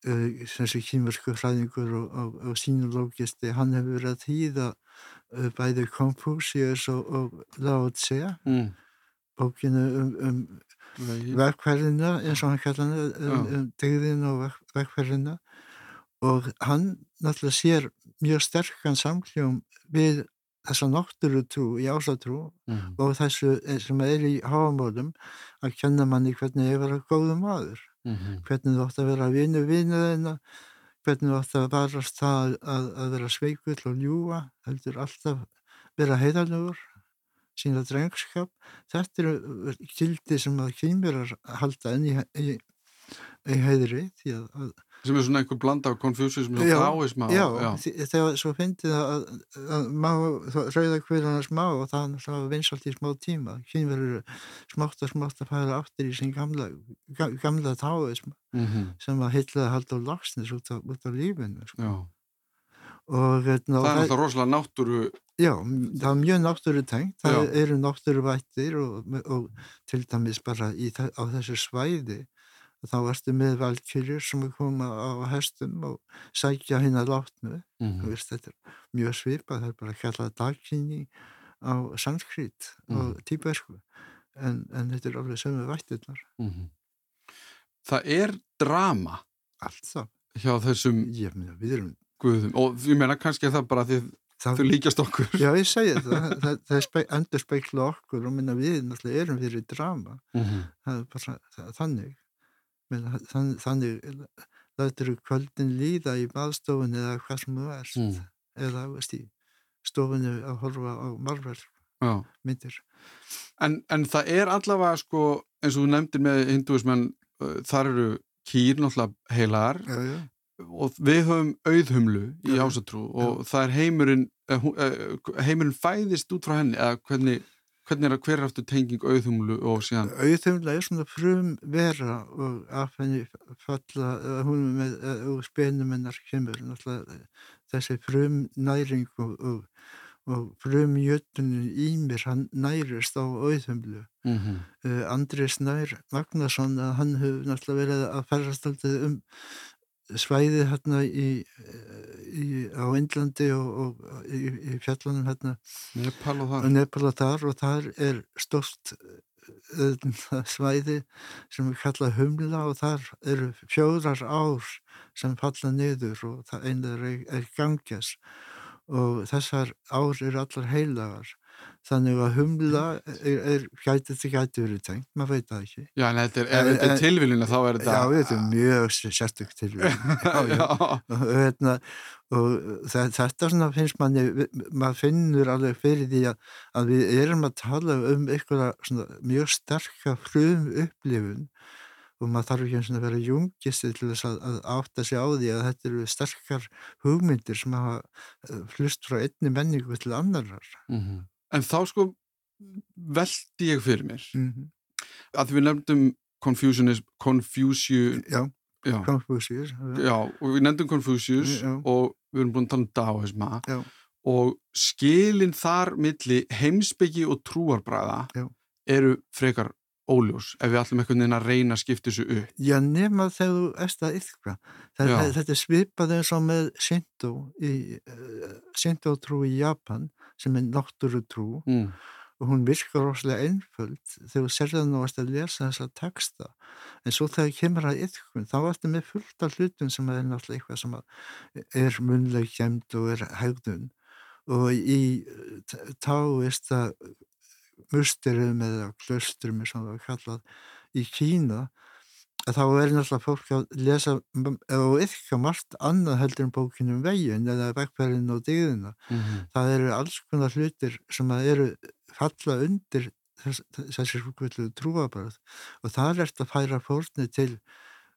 [SPEAKER 2] þessi kýmversku fræðingur og, og, og sínulógisti, hann hefur verið að þýða bæði Confucius og, og Lao Tse,
[SPEAKER 1] Mm.
[SPEAKER 2] bókinu um, um
[SPEAKER 1] Vegi.
[SPEAKER 2] vegferðina eins og hann kallar hann um, um dygðin og veg, vegferðina og hann náttúrulega sér mjög sterkan samkljóm við þessa náttúrutrú í ásatrú
[SPEAKER 1] Mm.
[SPEAKER 2] og þessu eh, sem er í háamóðum að kenna manni hvernig ég vera góðu maður
[SPEAKER 1] Mm.
[SPEAKER 2] hvernig þú átt að vera vinu vinuðina hvernig þú átt að varast það að, að vera sveikull og ljúa heldur alltaf vera heiðarlegur sína drengskap þetta eru gildi sem að kýmverar halda enn í, í, í heiðri því að, að
[SPEAKER 1] sem er svona einhver blanda af konfúsism og dáism
[SPEAKER 2] já,
[SPEAKER 1] já.
[SPEAKER 2] þegar svo fyndið að, að má, rauða hverjana smá og það það vinsalt í smá tíma kynverður smátt og smátt að færa áttir í sin gamla, ga- gamla táism
[SPEAKER 1] Mm
[SPEAKER 2] sem að heitlaði halda á lagsnes út á, á lífinu sko. og, hérna, og
[SPEAKER 1] það er náttúrulega rosalega náttúru
[SPEAKER 2] já, það er mjög náttúru tengt það
[SPEAKER 1] Já.
[SPEAKER 2] eru náttúru vættir og, og til dæmis bara í, á þessu svæði þá ertu með valkyrjur sem er koma á hestum og sækja hinn að látnu Þú
[SPEAKER 1] mm
[SPEAKER 2] veist, þetta er mjög svipað, það er bara að kalla dagkynni á sanskrit og
[SPEAKER 1] Mhm.
[SPEAKER 2] tíbersku en, en þetta er alveg sömu vættirnar.
[SPEAKER 1] -hmm. það er drama.
[SPEAKER 2] Allt það,
[SPEAKER 1] hjá þessum
[SPEAKER 2] ég meina við erum
[SPEAKER 1] guðum og ég meina kannski það bara því
[SPEAKER 2] það,
[SPEAKER 1] þau líkjast okkur.
[SPEAKER 2] Já ég segi það, það, það spe, endur speikla okkur. Og minna við náttúrulega erum fyrir drama.
[SPEAKER 1] -hmm.
[SPEAKER 2] það er bara það, þannig minna, þann, þannig lætur kvöldin líða í baðstofunni eða hvað sem þú ert
[SPEAKER 1] Mm.
[SPEAKER 2] eða veist, stofunni að horfa á marver
[SPEAKER 1] já
[SPEAKER 2] myndir
[SPEAKER 1] En, en það er allavega sko, eins og þú nefndir með hinduismenn, þar eru kýr náttúrulega heilar,
[SPEAKER 2] já, já,
[SPEAKER 1] og við höfum auðhumlu í
[SPEAKER 2] Já.
[SPEAKER 1] ásatrú og það er heimurinn eh, eh, heimurinn fæðist út frá henni eða hvernig, hvernig er að hver er aftur tenging auðhumlu og síðan
[SPEAKER 2] auðvitað er svona frum vera og af henni falla hún með eh, og spenum hennar kemur eh, þessi frum næring og, og, og frum jötunin í mér hann nærist á auðhumlu
[SPEAKER 1] mm -hmm.
[SPEAKER 2] uh, Andri Snær Magnason að hann hefur náttúrulega verið að ferðast um svæðið hérna í, í, á Indlandi og, og í, í fjallanum hérna.
[SPEAKER 1] Nepal og þar.
[SPEAKER 2] Nepal og þar og þar er stort svæði sem er kallað humla og þar eru fjórar ár sem falla niður og það einnig er, er gangjas og þessar ár eru allar heilagar þannig að humla er, er gæti þetta gæti verið tengt, maður veit það ekki.
[SPEAKER 1] Já, en þetta er, ef
[SPEAKER 2] En-
[SPEAKER 1] þetta er
[SPEAKER 2] en-
[SPEAKER 1] tilviljun þá er þetta
[SPEAKER 2] Já, þetta er mjög sérstök til já, já. og, hérna, þetta svona finnst manni maður finnur alveg fyrir því að, að við erum að tala um eitthvað mjög sterka frum upplifun og maður þarf ekki eins og að vera jungist til þess að, að átta sig á því að þetta eru sterkar hugmyndir sem hafa eh, flust frá einni menningu til annarar
[SPEAKER 1] Mhm. En þá sko veldi ég fyrir mér
[SPEAKER 2] mm -hmm.
[SPEAKER 1] að við nefndum Confucianism, Confucius
[SPEAKER 2] Já,
[SPEAKER 1] já,
[SPEAKER 2] Confucius
[SPEAKER 1] já, og við nefndum Confucius
[SPEAKER 2] Já.
[SPEAKER 1] og við erum búin að tala um Daoisma
[SPEAKER 2] Já.
[SPEAKER 1] og skilin þar milli heimsbyggi og trúarbræða
[SPEAKER 2] Já.
[SPEAKER 1] eru frekar óljós ef við ætlum einhvern veginn að reyna að skipta þessu upp
[SPEAKER 2] Já, nema þegar þú ert að yfka. Þetta er svipað eins og með Shinto, í, uh, Shinto trú í Japan, sem er náttúru trú
[SPEAKER 1] mm.
[SPEAKER 2] og hún virkar rosalega einföld þegar þú serður nú að lesa þessa texta. En svo þegar kemur að yfkun, þá ertu með fullt af hlutum sem er náttúrulega eitthvað sem að er munleg kemd og er hegðun. Og í táist að musterum eða klöstrum og það var kallað í Kína að þá er náttúrulega fólk að lesa og yfka margt annað heldur en bókinum veginn eða vekkverðin og dygðina.
[SPEAKER 1] Mm
[SPEAKER 2] Það eru alls konar hlutir sem að eru falla undir þess, þessi svokvöldu trúabröð og það er að færa fórni til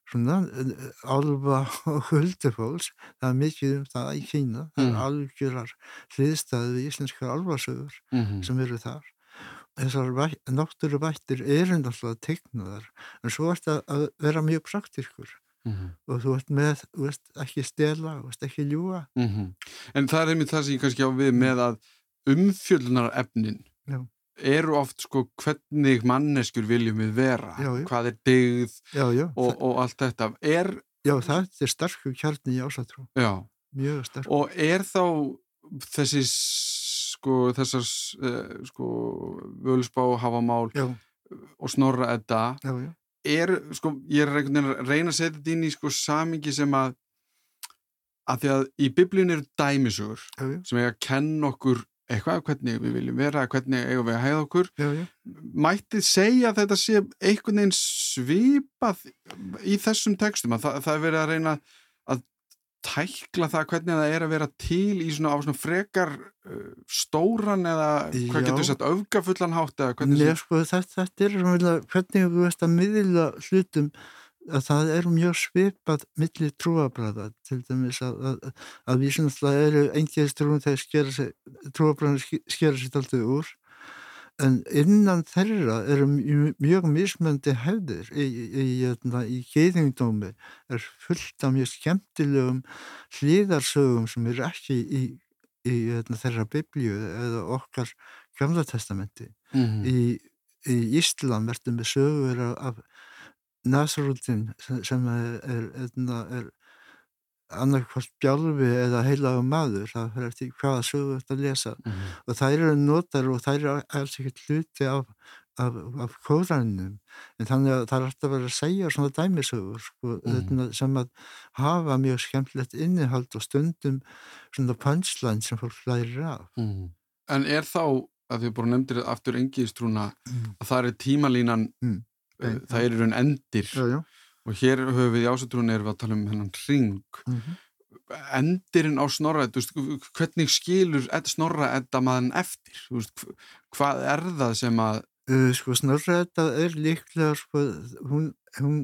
[SPEAKER 2] svona eh, álfa og huldufólks það er mikið um það í Kína það
[SPEAKER 1] Mm.
[SPEAKER 2] er algjörar hliðstæðu við íslenskar álfasögur
[SPEAKER 1] -hmm.
[SPEAKER 2] sem eru þar þessar væ- náttúruvættir eru náttúrulega tegnaðar en svo ert að, að vera mjög praktískur.
[SPEAKER 1] Mhm.
[SPEAKER 2] og þú ert með, þú veist, ekki stela þú veist, ekki ljúa
[SPEAKER 1] Mhm. En það er einmitt það sem ég kannski á við með að umfjöldunar efnin
[SPEAKER 2] Já.
[SPEAKER 1] eru oft sko hvernig manneskjur viljum við vera?
[SPEAKER 2] Já,
[SPEAKER 1] hvað er
[SPEAKER 2] já,
[SPEAKER 1] og,
[SPEAKER 2] það,
[SPEAKER 1] og allt þetta. Er,
[SPEAKER 2] já, það er sterkur kjarni í ásatrú. Mjög sterkur.
[SPEAKER 1] Og er þá þessi sko þessar uh, sko völusbá, hafamál
[SPEAKER 2] já,
[SPEAKER 1] og snorra edda
[SPEAKER 2] já, já,
[SPEAKER 1] er, sko, ég er að reyna að setja þetta inn í sko samingi sem að að því að í biblíun eru dæmisugur sem eiga að kenna okkur eitthvað, hvernig við viljum vera, hvernig eigum við að hæða okkur. Mætti segja að þetta sé einhvern veginn svipað í þessum textum, að það, það er verið að reyna að tækla það hvernig það er að vera til í svona, svona frekar uh, stóran eða hvað getur við sagt, öfgafullan hátt eða hvernig
[SPEAKER 2] Nei, sko, þetta, þetta er raunverulega hvernig þú veist að miðla hlutum að það er mjög svipað milli trúabræða til dæmis að, að, að við sem alltaf eru engiðistrúin þegar skera sig, trúabræðin skera sér alltaf úr en innan þeirra eru mjög, mismöndi hefðir. Í, í, í, hérna, í geiðingdómi er fullt af mjög skemmtilegum hlýðarsögum sem eru ekki í, í hérna, þeirra biblíu eða okkar gamla testamenti.
[SPEAKER 1] Mm
[SPEAKER 2] í, í Íslam ertu með sögur af, Nasruddin sem, sem er, er, er, annarkvort bjálfi eða heilagu maður það fyrir eftir hvaða sögu þetta að lesa
[SPEAKER 1] -hmm.
[SPEAKER 2] og þær eru notar og þær eru alls ekkert hluti af, af, af kóranum en þannig að það er alltaf verið að segja svona dæmisögur sko,
[SPEAKER 1] Mhm.
[SPEAKER 2] sem að hafa mjög skemmtilegt innihald og stundum svona punchline sem fólk lærir af
[SPEAKER 1] Mhm. En er þá, að þið bara nefndir aftur engiðistrúna,
[SPEAKER 2] mm.
[SPEAKER 1] að það er tímalínan,
[SPEAKER 2] Mm. Já.
[SPEAKER 1] það er í raun endir
[SPEAKER 2] Já, já
[SPEAKER 1] og hér höfum við í ásatrúna erum við að tala um hennan ring
[SPEAKER 2] mm -hmm.
[SPEAKER 1] endirinn á snorra veist, hvernig skilur snorra edda maðurinn eftir? Veist, hv- hvað er það sem að
[SPEAKER 2] Uh, sko Snorra þetta er líklega sko, hún, hún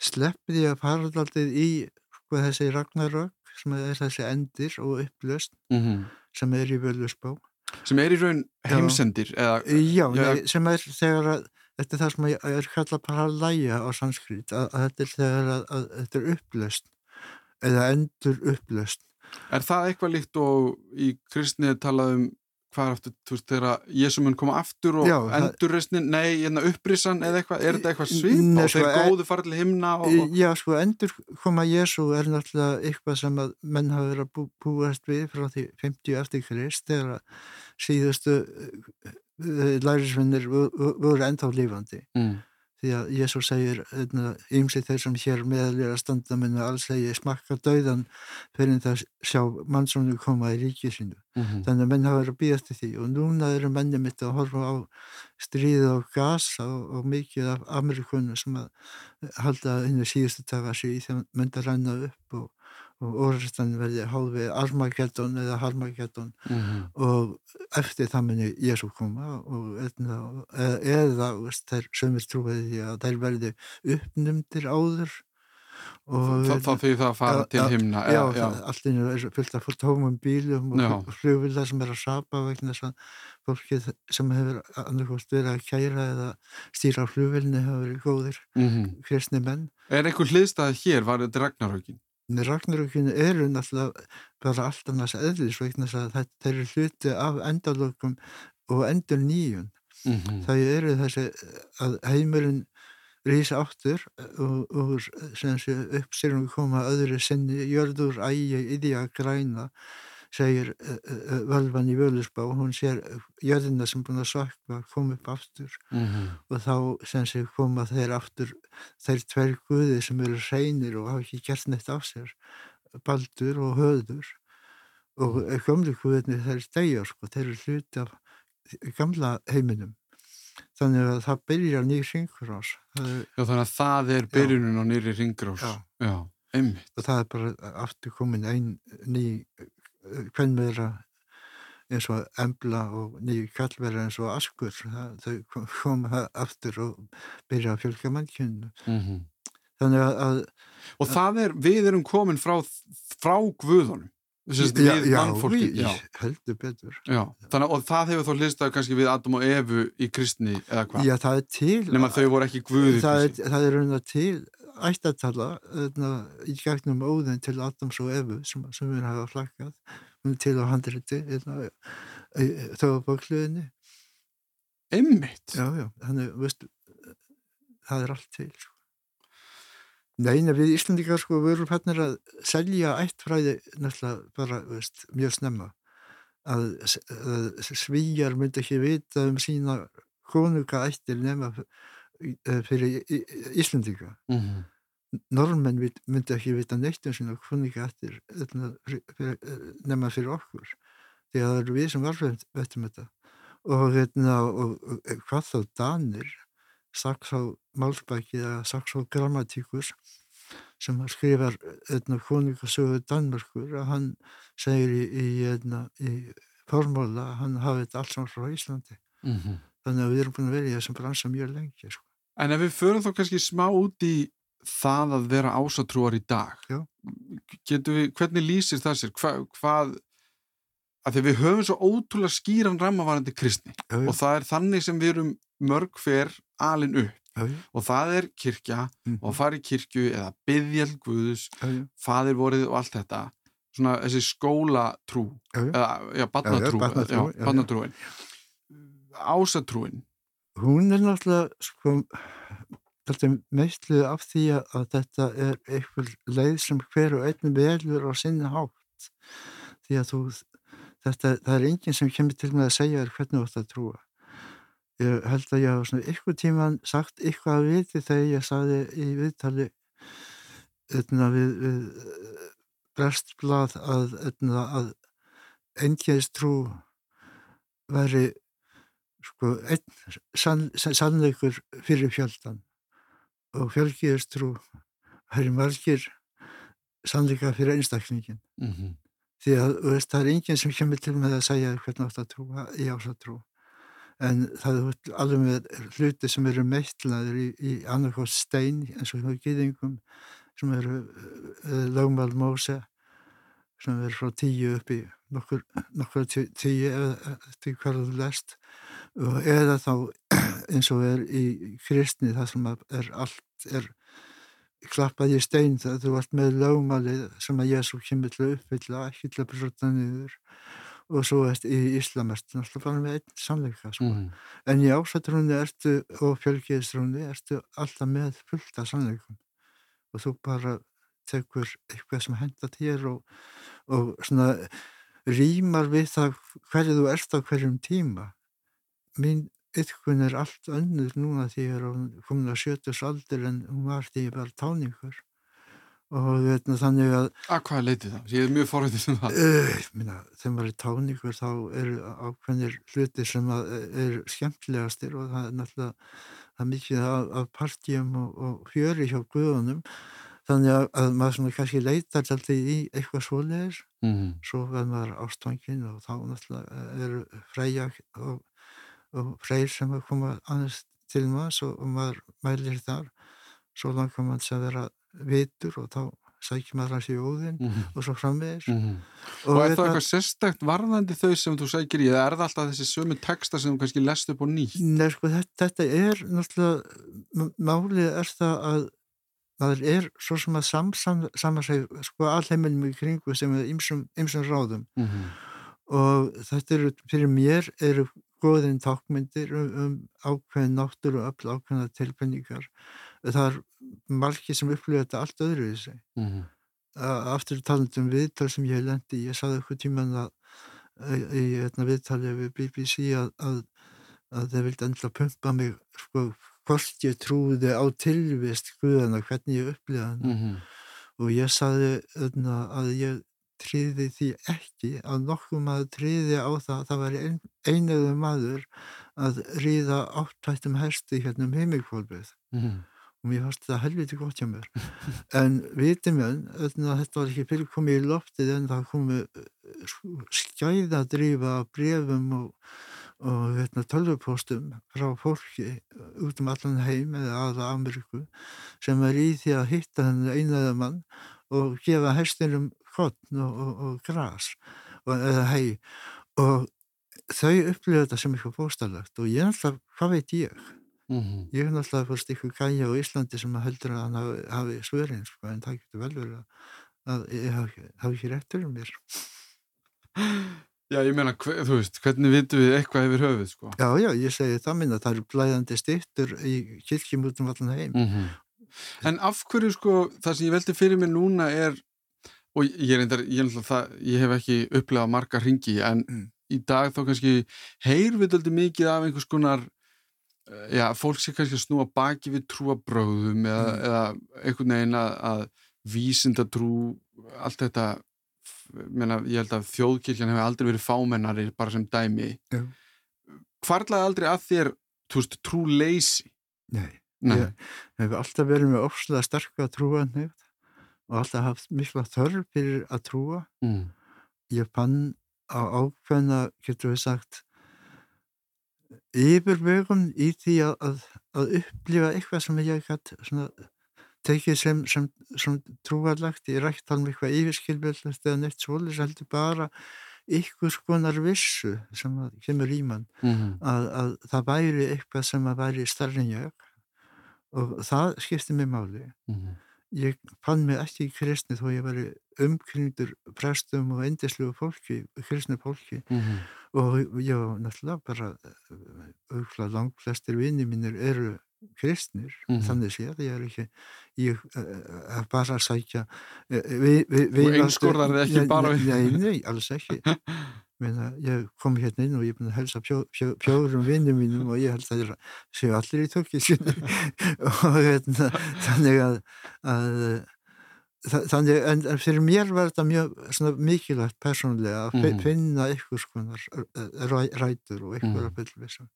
[SPEAKER 2] sleppir því að fara alltaf í sko, þessi Ragnarök sem er þessi endir og upplöst
[SPEAKER 1] mm -hmm.
[SPEAKER 2] sem er í Völusbá
[SPEAKER 1] sem er í raun heimsendir eða,
[SPEAKER 2] já, nei, sem er þegar að þetta er það sem er kallað bara að læja á sanskrit að, að þetta er þegar að, að þetta er upplöst eða endur upplöst
[SPEAKER 1] Er það eitthvað líkt og í kristnið talað um hvað er aftur, þú veist, þegar Jésu mun koma aftur og endurreysnin, nei, hérna upprissan eða eitthvað, er þetta eitthvað svip og sko, þeir góðu fara til himna og...
[SPEAKER 2] Já, sko, endur koma Jésu er náttúrulega eitthvað sem að menn hafa verið að bú, búast við frá því 50 eftir Krist, þegar síðustu lærisvinnir voru ennþá lífandi mm. Því að Jésús segir ymsið þeir sem hér meðalir að standa minna alls hegi smakka dauðan fyrir það sjá mannsónu koma í ríkið sínu. Mm -hmm. þannig að menn hafa verið að býja eftir því. Og núna eru menni mitt að horfa á stríð og gas og, og mikið af Amerikunum sem að halda í síðustu taka sig í þegar menn að renna upp og og orðstan verði hálfið Armageddon eða Harmageddon mm -hmm. og eftir það muni Jésu koma og eða, eða veist, þær sömur trúiði því að þær verði uppnumdir áður
[SPEAKER 1] Þá því það fara til himna
[SPEAKER 2] Já, já. allir er fullt af tómum bílum og flugvillar sem er að sapa vegna þess að fólkið sem hefur annarkost verið að kæra eða stýra flugvilni hefur verið góðir mm -hmm. kristni menn
[SPEAKER 1] Er einhver hliðstæð hér, var þetta Ragnarhaukin?
[SPEAKER 2] Ragnarökinu eru náttúrulega bara alltaf næst eðlis vegna að þeir eru hluti af endalökum og endur nýjun. Mm -hmm. Það eru þessi að heimurinn rýsa áttur og, og uppsýrum koma öðru sinni, jörður ægi, íðja, græna segir uh, uh, völvan í völusbá hún sér jörðina sem búin að sakka koma upp aftur. Mm -hmm. og þá sem sé koma þeir aftur þeir tverr guði sem eru reynir og hafa ekki gert neitt af sér baldur og höður. Og gamlu guðinni þeir degjar sko, þeir eru hluti af gamla heiminum. Þannig að það byrjar nýjir ringrás
[SPEAKER 1] Já þannig að það er byrjunum á nýjir ringrás Já, Já einmitt.
[SPEAKER 2] Og það er bara aftur komin einn ný kvennmeðra eins og embla og nýju kallverða eins og askur það, þau koma aftur og byrja að fjölga mannkynnu mm -hmm. þannig að, að
[SPEAKER 1] og það er, við erum komin frá frá guðunum
[SPEAKER 2] já, við mannfólki já, heldur betur.
[SPEAKER 1] Já, þannig, og það hefur þá hlistað kannski við Adam og Evu í kristni eða hvað?
[SPEAKER 2] Já það er til
[SPEAKER 1] nema þau voru ekki guði
[SPEAKER 2] það er, það er raun og til ættatala í gegnum óðin til Adams og Evu sem, sem við hafa flakkað til á handriti hérna, þjóðabókluðinni
[SPEAKER 1] Emmitt?
[SPEAKER 2] Já, já, þannig, veist það er allt til sko. Neina, við Íslandikar sko vorum hérna að selja ættfræði náttúrulega bara, veist, mjög snemma að, að svíjar myndi ekki vita um sína konuga ættir nema fyrir Íslandika mm -hmm normenn myndi ekki vita neitt um sína kunninga eftir nema fyrir okkur því að það eru við sem varfum þetta og, hérna, og, og hvað þá Danir Saxá Málbæki eða Saxá Grammatíkus sem skrifar kunningasögu Danmörkur að hann segir í, í, hérna, í formóla að hann hafi þetta allt saman frá Íslandi mm -hmm. þannig að við erum búin að vera í þessum bransa mjög lengi sko.
[SPEAKER 1] En ef við förum þá kannski smá út í það að vera ásatrúar í dag? Við, hvernig lýsir það sér? Hva, hvað að því við höfum svo ótrúlega skýran rammavarandi kristni já, já. og það er þannig sem við erum mörg fyrr alin upp. Já, og það er kirkja mm. og fara í kirkju eða byðjald guðus fadir vorið og allt þetta. Svona þessi skólatrú eða já, badnatrúin ásatrúin.
[SPEAKER 2] Hún er náttúrulega sko meistluð af því að þetta er eitthvað leið sem hver og einn velur á sinni hátt. Því að þú þetta, það er enginn sem kemur til með að segja þér hvernig þú ætti að trúa. Ég held að ég hafa svona ykkur tíman sagt ykkur að viti þegar ég saði í viðtali öðna, við, við brestblad að, öðna, að engjæðist trú veri sko einn sann, sannleikur fyrir fjöldan og fjölgiðistrú það eru margir sannleika fyrir einstakningin mm -hmm. því að veist, það er enginn sem kemur til með að segja hvernig átt að trúa í ásatrú en það er alveg með hluti sem eru meittlaður í, í annarkost stein eins og hjá gýðingum sem eru uh, lögmál Móse sem eru frá tíu upp í nokkur, nokkur tíu eða eftir hverju þú lest. Eða þá eins og er í kristni það sem er allt er klappað í stein það þú ert með lögmálið sem að Jésu kemur til að uppfylla ekki til að brota niður og svo ert í Íslam ertu náttúrulega bara með einn sannleika sko. mm. en í ásættrúni ertu og fjölgiðstrúni ertu alltaf með fullta sannleikum og þú bara tekur eitthvað sem henda þér og, og svona rýmar við það hverju þú ert á hverjum tíma mín ytkun er allt önnur núna því ég er komin að sjötus aldur en hún var því var táningur og veitna, þannig að
[SPEAKER 1] að hvað leiti það? Ég er mjög forhættið sem
[SPEAKER 2] það uh, minna, þegar maður er táningur þá eru ákveðnir hluti sem er skemmtilegastir og það er náttúrulega það er mikið af, af partjum og, og fjöri hjá guðunum þannig að, að maður svona kannski leitar alltaf í eitthvað svoleir mm -hmm. svo verður maður ástfangin og þá náttúrulega eru freyja og og freyr sem að koma aðeins til maður og, maður mælir þar svo langar maður sem vera vitur og þá sækir maður hans í óðinn mm -hmm. og svo framvegir mm -hmm.
[SPEAKER 1] og, og er það eitthvað sérstakt varðandi þau sem þú sækir í eða er það alltaf þessi sömu texta sem þú kannski lest upp og nýtt?
[SPEAKER 2] Nei sko þetta, þetta er náttúrulega málið er það að maður er svo sem að samansæg sko alheiminum í kringu sem er ymsum ráðum mm -hmm. og þetta eru, fyrir mér eru skoðin tákmyndir um, um ákveðin náttúru og öll ákveðina tilpenningar. Það er margir sem upplifa þetta allt öðru í sig. Mm -hmm. Aftur talandum viðtal sem ég lendi, ég saði eitthvað tíman að í hérna, viðtali við BBC að, að, að þeir vildi endla pumpa mig sko, hvort ég trúði á tilvist Guðana, hvernig ég upplifa hann mm -hmm. og ég saði að ég tríði því ekki að nokkuð maður tríði á það að það var ein, einuðu maður að ríða áttættum hersti hérna um heimikvolfið mm. og mér fannst það helviti gott hjá mér en vitið mér þetta var ekki fyrir komið í loftið en það komið eh, skæðadrýfa brefum og, og hérna, tölvupóstum frá fólki út um allan heim eða aða Ameríku sem er í því að hitta henni einaða mann og gefa hestinum kottn og, og, og gras og, eða hei og þau upplifa þetta sem eitthvað bóstalagt og ég er alltaf, hvað veit ég mm -hmm. ég er alltaf fórst eitthvað gæja á Íslandi sem að heldur að hann hafi, hafi svörin sko, en það getur vel verið að ég hafi, ekki réttur um mér
[SPEAKER 1] Já, ég meina, þú veist, hvernig vitum við eitthvað yfir höfuð, sko?
[SPEAKER 2] Já, já, ég segi það minna, það eru blæðandi styrtur í kirkjum út um allan heim mm -hmm.
[SPEAKER 1] En af hverju, sko, það sem ég veldi fyrir mig núna er og ég, reyndar, ég, það, ég hef ekki upplegað marga ringi en mm. í dag þá kannski heyr við aldrei mikið af einhvers konar eh, já, fólk sé kannski að snúa baki við trúabröðum eða, mm. eða einhvern veginn að, að vísindatrú allt þetta menna, ég held að þjóðkirkjan hefur aldrei verið fámennari bara sem dæmi yeah. hvarlaði aldrei að þér veist, trú leysi?
[SPEAKER 2] Nei, Nei. ég hef alltaf verið með ofslega sterk að trúa nefn og alltaf haft mikla þörf fyrir að trúa. Mm. Ég fann á ákveðna, getur við sagt, yfirvögun í því að, að, að upplifa eitthvað sem ég hægt tekið sem, sem, sem trúarlagt. Ég rætt alveg eitthvað yfirskilbjöldast eða neitt svolítið, heldur bara ykkur skonar vissu sem kemur í mann mm -hmm. að, að það væri eitthvað sem að væri starfinn ég og það skipti mig máli. Mm -hmm ég fann mig ekki í kristni þó ég var umkringdur prestum og endislu fólki, kristni fólki mm -hmm. og var náttúrulega bara auðvitað langt flestir vini mínir eru kristnir, mm -hmm. þannig séð ég er ekki ég er bara að sækja
[SPEAKER 1] vi, vi, vi, og einskorðar þið ekki bara
[SPEAKER 2] nei, nei, alls ekki Meina, ég kom hérna inn og ég er búin að helsa fjó, fjó, fjórum vinnum mínum og ég held að það séu allir í tökki og hérna, þannig að, að þannig, en fyrir mér var þetta mjög mikilvægt persónulega að mm. finna ykkur skonar ræ, rætur og að byrja þessum.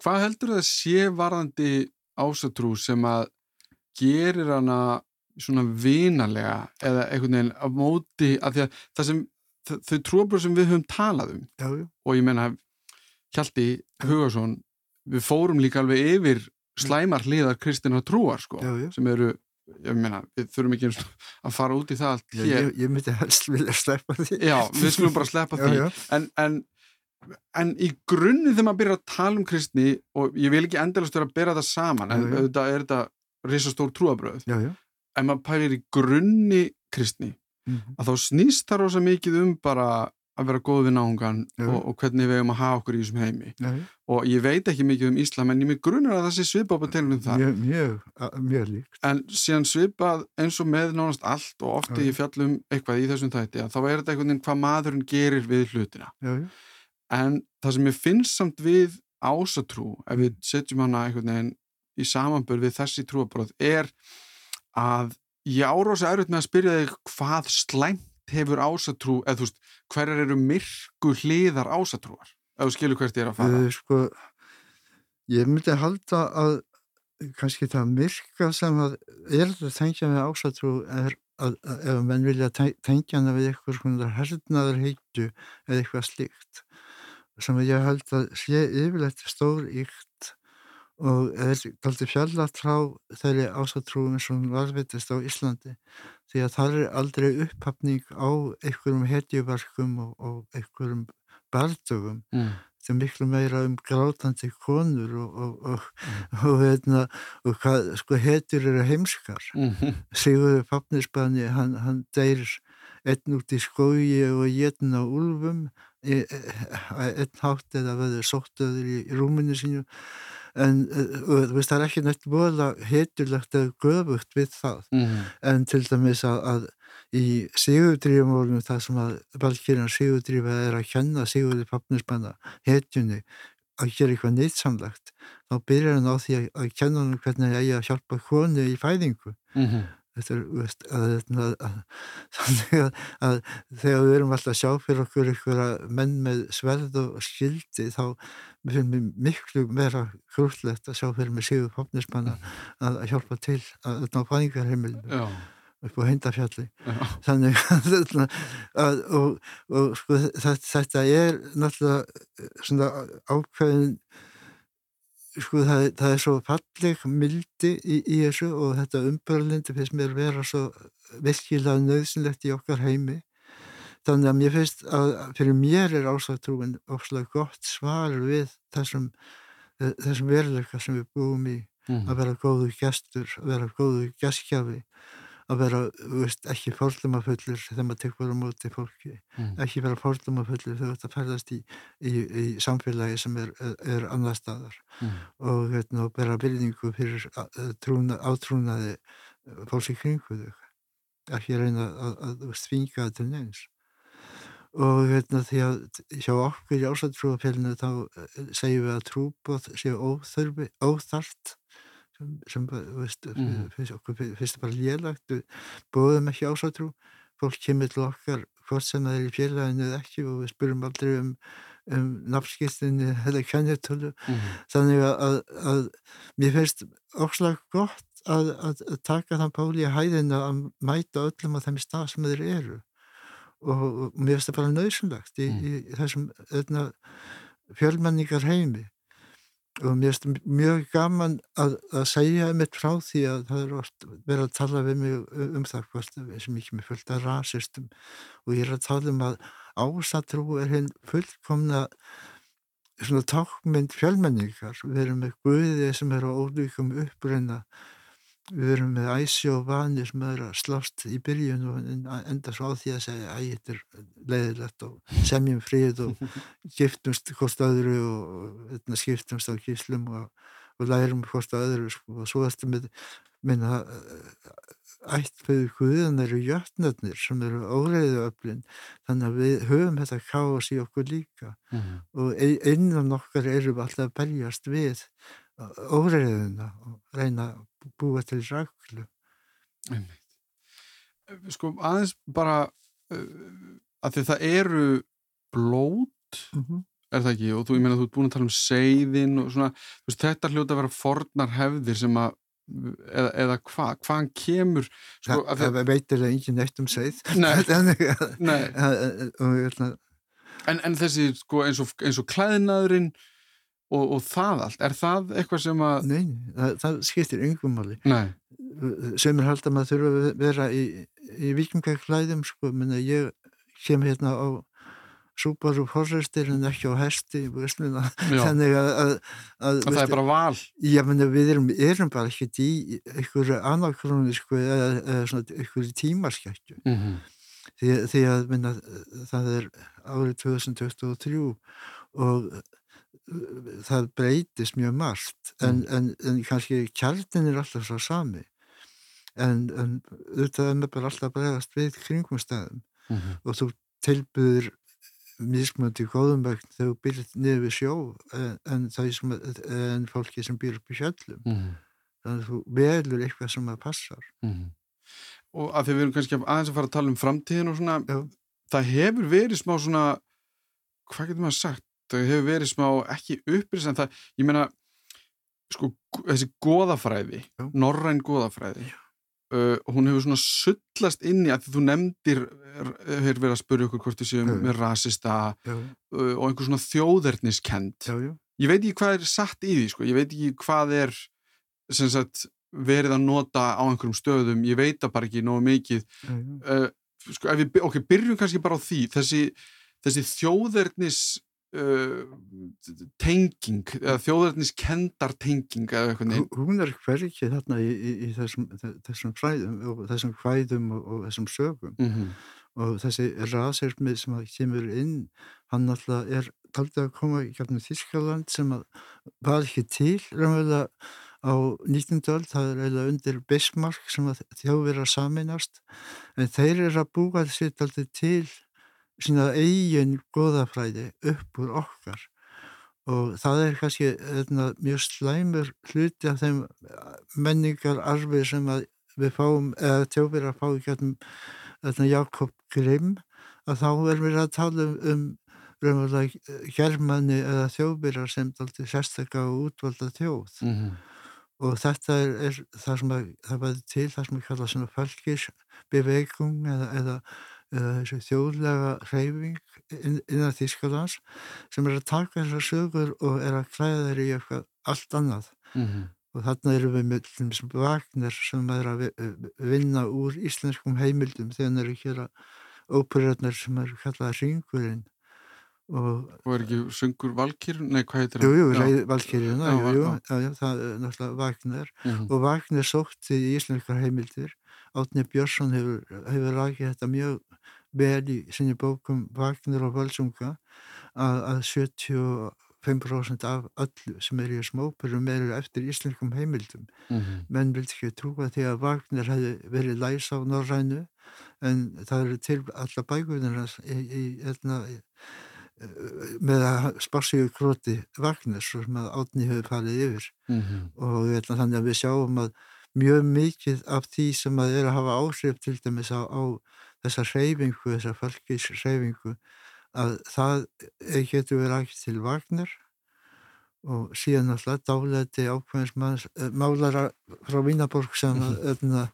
[SPEAKER 1] Hvað heldur það sé varðandi ásatrú sem að gerir hana svona vinalega eða einhvern veginn á móti að því að það sem þau trúabröð sem við höfum talað um
[SPEAKER 2] já, já.
[SPEAKER 1] og ég menna Hjalti Hugarsson við fórum líka alveg yfir slæmar hliðar kristina trúar sko,
[SPEAKER 2] já,
[SPEAKER 1] sem eru ég meina, við þurfum ekki að fara út í það allt
[SPEAKER 2] hér. Ég, ég myndi helst vilja sleppa því.
[SPEAKER 1] Já, við skulum bara sleppa því. En, en, en í grunni þegar maður byrjar að tala um kristni og ég vil ekki endalast vera að byrja það saman, en auðvitað er þetta risastór trúabröð. En maður pælir í grunni kristni, mm -hmm. að þá snýst það rosa mikið um bara að vera góð við náungan og, og hvernig við hefum að hafa okkur í þessum heimi.
[SPEAKER 2] Nei.
[SPEAKER 1] og ég veit ekki mikið um Íslam en ég mig grunar að það sé svipað á telunum þar.
[SPEAKER 2] Mjög, mjög, mjög líkt.
[SPEAKER 1] En síðan svipað eins og með nánast allt og ofti ég fjallum eitthvað í þessum þætti að þá er þetta einhvern veginn hvað maðurinn gerir við hlutina. En það sem ég finnst samt við ásatrú ef við setjum hana einhvern veginn í samanbörð við þessi trúabróð er að ég árósa erfitt með að spyrja þig hvað slæmt hefur ásatrú, eða þú veist, hverjar eru myrku hliðar ásatrúar? Eða þú skilur hvert ég er að fara?
[SPEAKER 2] Uh, sko, ég myndi halda að kannski það myrka sem að er að tengja með ásatrú er að, að ef menn vilja tengja hana við eitthvað svona hernaður heitu eða eitthvað slíkt sem ég held að sé yfirleitt stór ykt og er aldrei fjallat frá þeirri ásatrúum sem varvitist á Íslandi því að það er aldrei upphafning á einhverjum hetjuverkum og, og einhverjum bardögum
[SPEAKER 1] mm.
[SPEAKER 2] þetta er miklu meira um grátandi konur og, og, mm. og veitna, hvað, sko hetjur eru heimskar
[SPEAKER 1] mm.
[SPEAKER 2] Sigurður Papnisbani hann, hann deyr einn út í skógi og einn á úlfum e, e, einn hátt eða veður sóttöður í, í rúminu sínu en uh, veist, það er ekki nætt vola heitulegt eða göfugt við það
[SPEAKER 1] mm.
[SPEAKER 2] en til dæmis að, að í sigurdrífumólum það sem að valkýrjan sigurdrífa er að kenna sigurði pappninspanna heitjunni að gera eitthvað nýtsamlegt þá byrjar hann á því að, að kenna hann hvernig það er að hjálpa konu í fæðingu
[SPEAKER 1] mm -hmm.
[SPEAKER 2] Þetta er veist, að, þannig að þegar við erum alltaf að sjá fyrir okkur einhverja menn með sverð og skildi þá finnst mér miklu meira grúllegt að sjá fyrir mig Sigur Popnismann að hjálpa til að ná fæðingarheimilinu upp á heindafjalli þannig að og, og sko, þetta, þetta er náttúrulega eh, svona ákveðin sko það, það er svo falleg mildi í, í þessu og þetta umbörlindi finnst mér vera svo virkilega nöðsynlegt í okkar heimi. Þannig að mér finnst að fyrir mér er ásættrúin ósláð gott svar við þessum, eh, þessum veruleika sem við búum í. Mm. að vera góðu gestur, að vera góðu geskjafi, að vera veist, ekki fórlumafullur þegar maður tekur á móti fólki, mm. ekki vera fórlumafullur þegar þetta ferðast í, í, í samfélagi sem er, er annar staðar
[SPEAKER 1] mm.
[SPEAKER 2] og, hérna, og bera byrningu fyrir trúna, átrúnaði fólks í kringu þau ekki reyna að, svinga þetta neins og hérna því að hjá okkur í ásættrúafélinu þá eh, segjum við að trúbóð séu óþörfi, óþart sem, sem veist, mm. finnst okkur finnst bara lélagt við bóðum ekki ásættrú fólk kemur til okkar hvort sem það er í félaginu eða ekki og við spurum aldrei um, um nafnskiptinni eða kennetölu
[SPEAKER 1] mm.
[SPEAKER 2] þannig að, að, að mér finnst óslag gott að, að taka þann páli í hæðina að mæta öllum á þeim stað sem þeir eru og mér finnst það bara nöðsynlegt í, mm. í, í þessum öðna, fjölmenningar heimi og mér finnst það mjög gaman að, að segja mitt frá því að það er oft verið að tala við mig um, það hvort sem ekki með fullt af rasistum. Og ég er að tala um að ásatrú er hinn fullkomna svona tákmynd fjölmenningar. Við erum með guðið sem er á ólíkum uppbreyna við erum með æsi og vani sem er að slást í byrjun og enda svo á því að segja að þetta er leiðilegt og semjum frið og giftumst hvort öðru og skiptumst á gíslum og, og lærum hvort öðru sko. og svo eftir með minna ættföðu guðan eru jötnarnir sem eru óreiðu öflin þannig að við höfum þetta káas í okkur líka
[SPEAKER 1] mm -hmm.
[SPEAKER 2] og innan okkar eru alltaf að berjast við óreiðuna og reyna að búa til ræklu
[SPEAKER 1] Sko aðeins bara uh, að því það eru blót
[SPEAKER 2] mm -hmm.
[SPEAKER 1] er það ekki? Og þú, ég meina þú ert búin að tala um seiðin og svona, veist, þetta hljóta að vera fornar hefðir sem að eða, eða hvað, hvaðan kemur
[SPEAKER 2] sko, það, það veitir það engin neitt um seið.
[SPEAKER 1] Nei,
[SPEAKER 2] Nei.
[SPEAKER 1] en, en þessi sko, eins, og, eins og klæðinaðurinn og, og það allt, er það eitthvað sem að
[SPEAKER 2] Nei, það, það skiptir yngum máli.
[SPEAKER 1] Nei.
[SPEAKER 2] sem er held að maður þurfa að vera í, í vikingaklæðum sko, menna ég kem hérna á Subaru Forester en ekki á hesti
[SPEAKER 1] þannig að, að, að það er bara val.
[SPEAKER 2] Já, menna, við erum, erum bara ekkert í einhverju anakrónu sko, eða, eða einhverju tímaskækju mm -hmm. því, því að minna, það er árið 2023 og það breytist mjög margt en, mm. en, en kannski kjartin er alltaf svo sami en, en auðvitað er bara alltaf bregast við kringum stæðum mm -hmm. og þú tilbyður mismöndi góðum veginn þegar þú byrjir niður við sjó en það er en fólki sem byrjir upp í sjöllum mm -hmm. þannig að þú velur eitthvað sem það passar mm -hmm.
[SPEAKER 1] og að því við erum kannski aðeins að fara að tala um framtíðin og svona Já. það hefur verið smá svona hvað getur maður sagt það hefur verið smá ekki upprýst en það, ég meina sko, þessi goðafræði norræn goðafræði uh, hún hefur svona sullast inn í að þú nefndir hefur verið að spyrja okkur hvort þið séum með rasista uh, og einhver svona þjóðerniskend ég veit ekki hvað er satt í því sko. ég veit ekki hvað er sagt, verið að nota á einhverjum stöðum. Ég veit það bara ekki nógu mikið. Uh, sko, við, ok, byrjum kannski bara á því. Þessi, þessi þjóðernis Uh, tenging eða þjóðarniskendar tenging eða eitthvað
[SPEAKER 2] neinn hún er hverkið þarna í, í, í þessum, þessum fræðum og þessum hvæðum og, og þessum sögum mm -hmm. og þessi rasismi sem kemur inn hann alltaf er taldið að koma í kjarnum Þískaland sem að var ekki til raunverulega á 19. öll, það er eiginlega undir Bismarck sem þjóðverðar saminast en þeir eru að búa þessi alltaf til sína eigin goðafræði upp úr okkar og það er kannski eðna, mjög slæmur hluti af þeim menningar arfi sem við fáum, eða tjófir að fá í gætum Jakob Grimm að þá er við að tala um, um germanni eða þjófbyrjar sem daldi sérstaklega útvalda þjóð mm -hmm. og þetta er, er það sem að, það var til það sem við kalla svona fölkisbeveikum eða, eða eða þessi þjóðlega hreyfing innan Þísklands sem er að taka þessar sögur og er að klæða þeir í eitthvað allt annað mm -hmm. og þarna eru við með Vagner sem er að vinna úr íslenskum heimildum þegar það eru að gera óperarnar sem eru kallað Ringurinn
[SPEAKER 1] og, og er ekki sungur Valkyrn? Nei, hvað heitir
[SPEAKER 2] það? Jú, jú, Valkyrn, það er náttúrulega Vagner mm -hmm. og Vagner sótti í íslenskar heimildir Átni Björnsson hefur, hefur rækið þetta mjög vel í sinni bókum Vagner og Völsunga að, að 75% af öllu sem er í smópurum eru eftir íslenskum heimildum. Mm -hmm. Menn vildi ekki trúa því að Vagner hefði verið læs á Norrænu en það eru til alla bækuðina í, í, í, hérna, með að sparsíu króti Vagner sem að átni hefur falið yfir mm -hmm. og þannig að við sjáum að mjög mikið af því sem að er að hafa áhrif til dæmis á, á þessa hreyfingu, þessa fölkishreyfingu að það getur verið ekki til Vagner og síðan alltaf dálæti ákveðins eh, málara frá Vínaborg sem, mhm.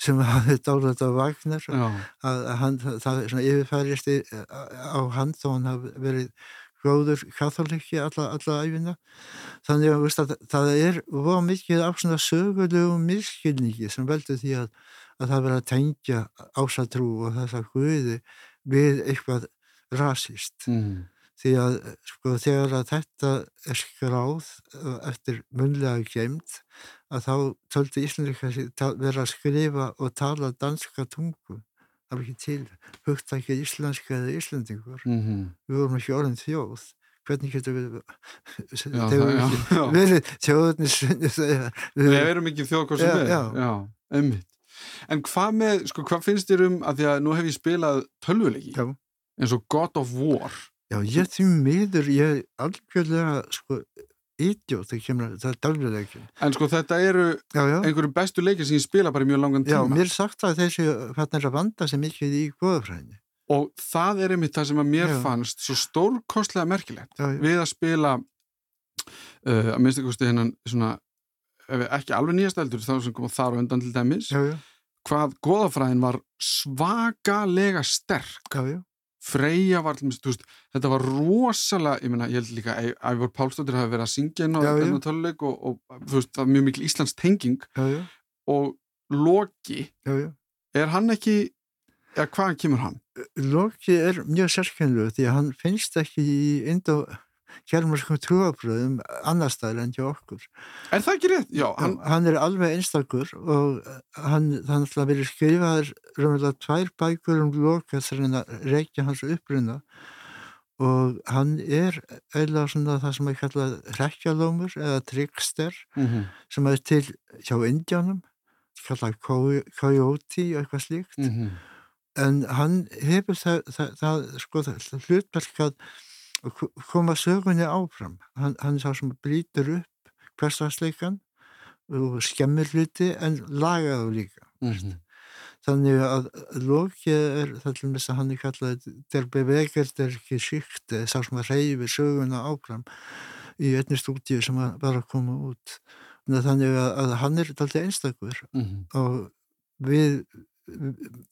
[SPEAKER 2] sem hafði dálæti á Vagner að, að hann, það yfirfærist á hann þó hann hafi verið góður katholikki alla, alla æfina þannig að, veist, að það er voru mikið af svona sögulegum miskilningi sem veldur því að, að það verður að tengja ásatrú og þessa guði við eitthvað rasist. Mm. því að sko þegar að þetta er skráð eftir munlega geimt að þá töldi Íslandika vera að skrifa og tala danska tungu það var ekki til hugtækið íslenska eða íslendingur. Mm -hmm. við vorum ekki orðin þjóð. Hvernig getur við verið þjóðurnis
[SPEAKER 1] við erum ekki þjóð hvað sem er. en hvað með, sko, hvað finnst þér um að því að nú hef ég spilað tölvuleiki eins og God of War?
[SPEAKER 2] Já, ég því miður ég algjörlega, sko ídjóð þegar kemur það er dálfurleikin
[SPEAKER 1] En sko þetta eru já, já. einhverju bestu leikir sem ég spila bara í mjög langan tíma.
[SPEAKER 2] Já, mér sagt að þessi hvað er að vanda sem mikið í góðafræðinni
[SPEAKER 1] Og það er einmitt það sem að mér já. fannst svo stórkostlega merkilegt við að spila uh, að minnst ekki hennan svona ekki alveg nýjast eldur þá sem kom þar og undan til dæmis. Hvað góðafræðin var svakalega sterk.
[SPEAKER 2] Já, já
[SPEAKER 1] Freyja var, veist, þetta var rosalega, ég menna, ég held líka að Ævar Pálsdóttir hafi verið að syngja inn á töluleik og, og veist, það var mjög mikil Íslands tenging
[SPEAKER 2] já, já.
[SPEAKER 1] og Loki,
[SPEAKER 2] já, já.
[SPEAKER 1] er hann ekki eða hvaðan kemur hann?
[SPEAKER 2] Loki er mjög sérkennlu því að hann finnst ekki í Indo kjærmarskum trúabröðum annar staðar enn hjá okkur.
[SPEAKER 1] Er það ekki rétt? Já, hann,
[SPEAKER 2] Hann, er alveg einstakur og hann, hann ætla að vera skrifaður raunverulega tvær bækur um Loka þar hann að reykja hans uppruna og hann er eiginlega svona það sem er kallað hrekkjalómur eða trickster
[SPEAKER 1] mm
[SPEAKER 2] sem er til hjá Indjánum kallað coyote og eitthvað slíkt
[SPEAKER 1] -hmm.
[SPEAKER 2] en hann hefur það, það, það sko hlutverk að koma sögunni áfram hann, hann er sá sem brýtur upp hverstagsleikan og skemmir hluti en laga þá líka
[SPEAKER 1] Mm -hmm.
[SPEAKER 2] þannig að Loki er það til þess að hann er kallað der bevegelt er ekki síkt sá sem að reyfi söguna áfram í einni stúdíu sem var að koma út þannig að, að hann er alltaf einstakur
[SPEAKER 1] Mm -hmm.
[SPEAKER 2] og við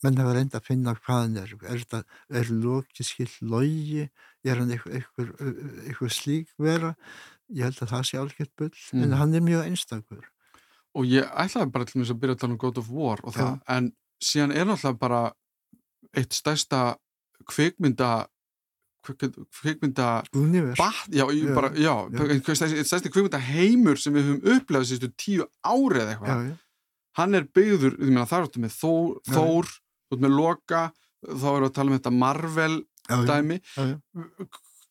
[SPEAKER 2] menn hafa reynd að finna hvað hann er. Er, er Loki skill logi? Er hann eitthvað, slík vera? Ég held að það sé algjört bull
[SPEAKER 1] Mm.
[SPEAKER 2] en hann er mjög einstakur.
[SPEAKER 1] Og ég ætlaði bara til þess að byrja að tala um God of War og það, en síðan er náttúrulega bara eitt stærsta kvikmynda kvik- kvikmynda bat, já, já, bara, já,
[SPEAKER 2] já.
[SPEAKER 1] eitt stærsti kvikmynda heimur sem við höfum upplefað sístu tíu árið eitthvað, hann er byggður ég meina það er áttu með
[SPEAKER 2] Já.
[SPEAKER 1] Þór þú ert með Loka, þá erum við að tala um þetta Marvel
[SPEAKER 2] já,
[SPEAKER 1] dæmi
[SPEAKER 2] já, já.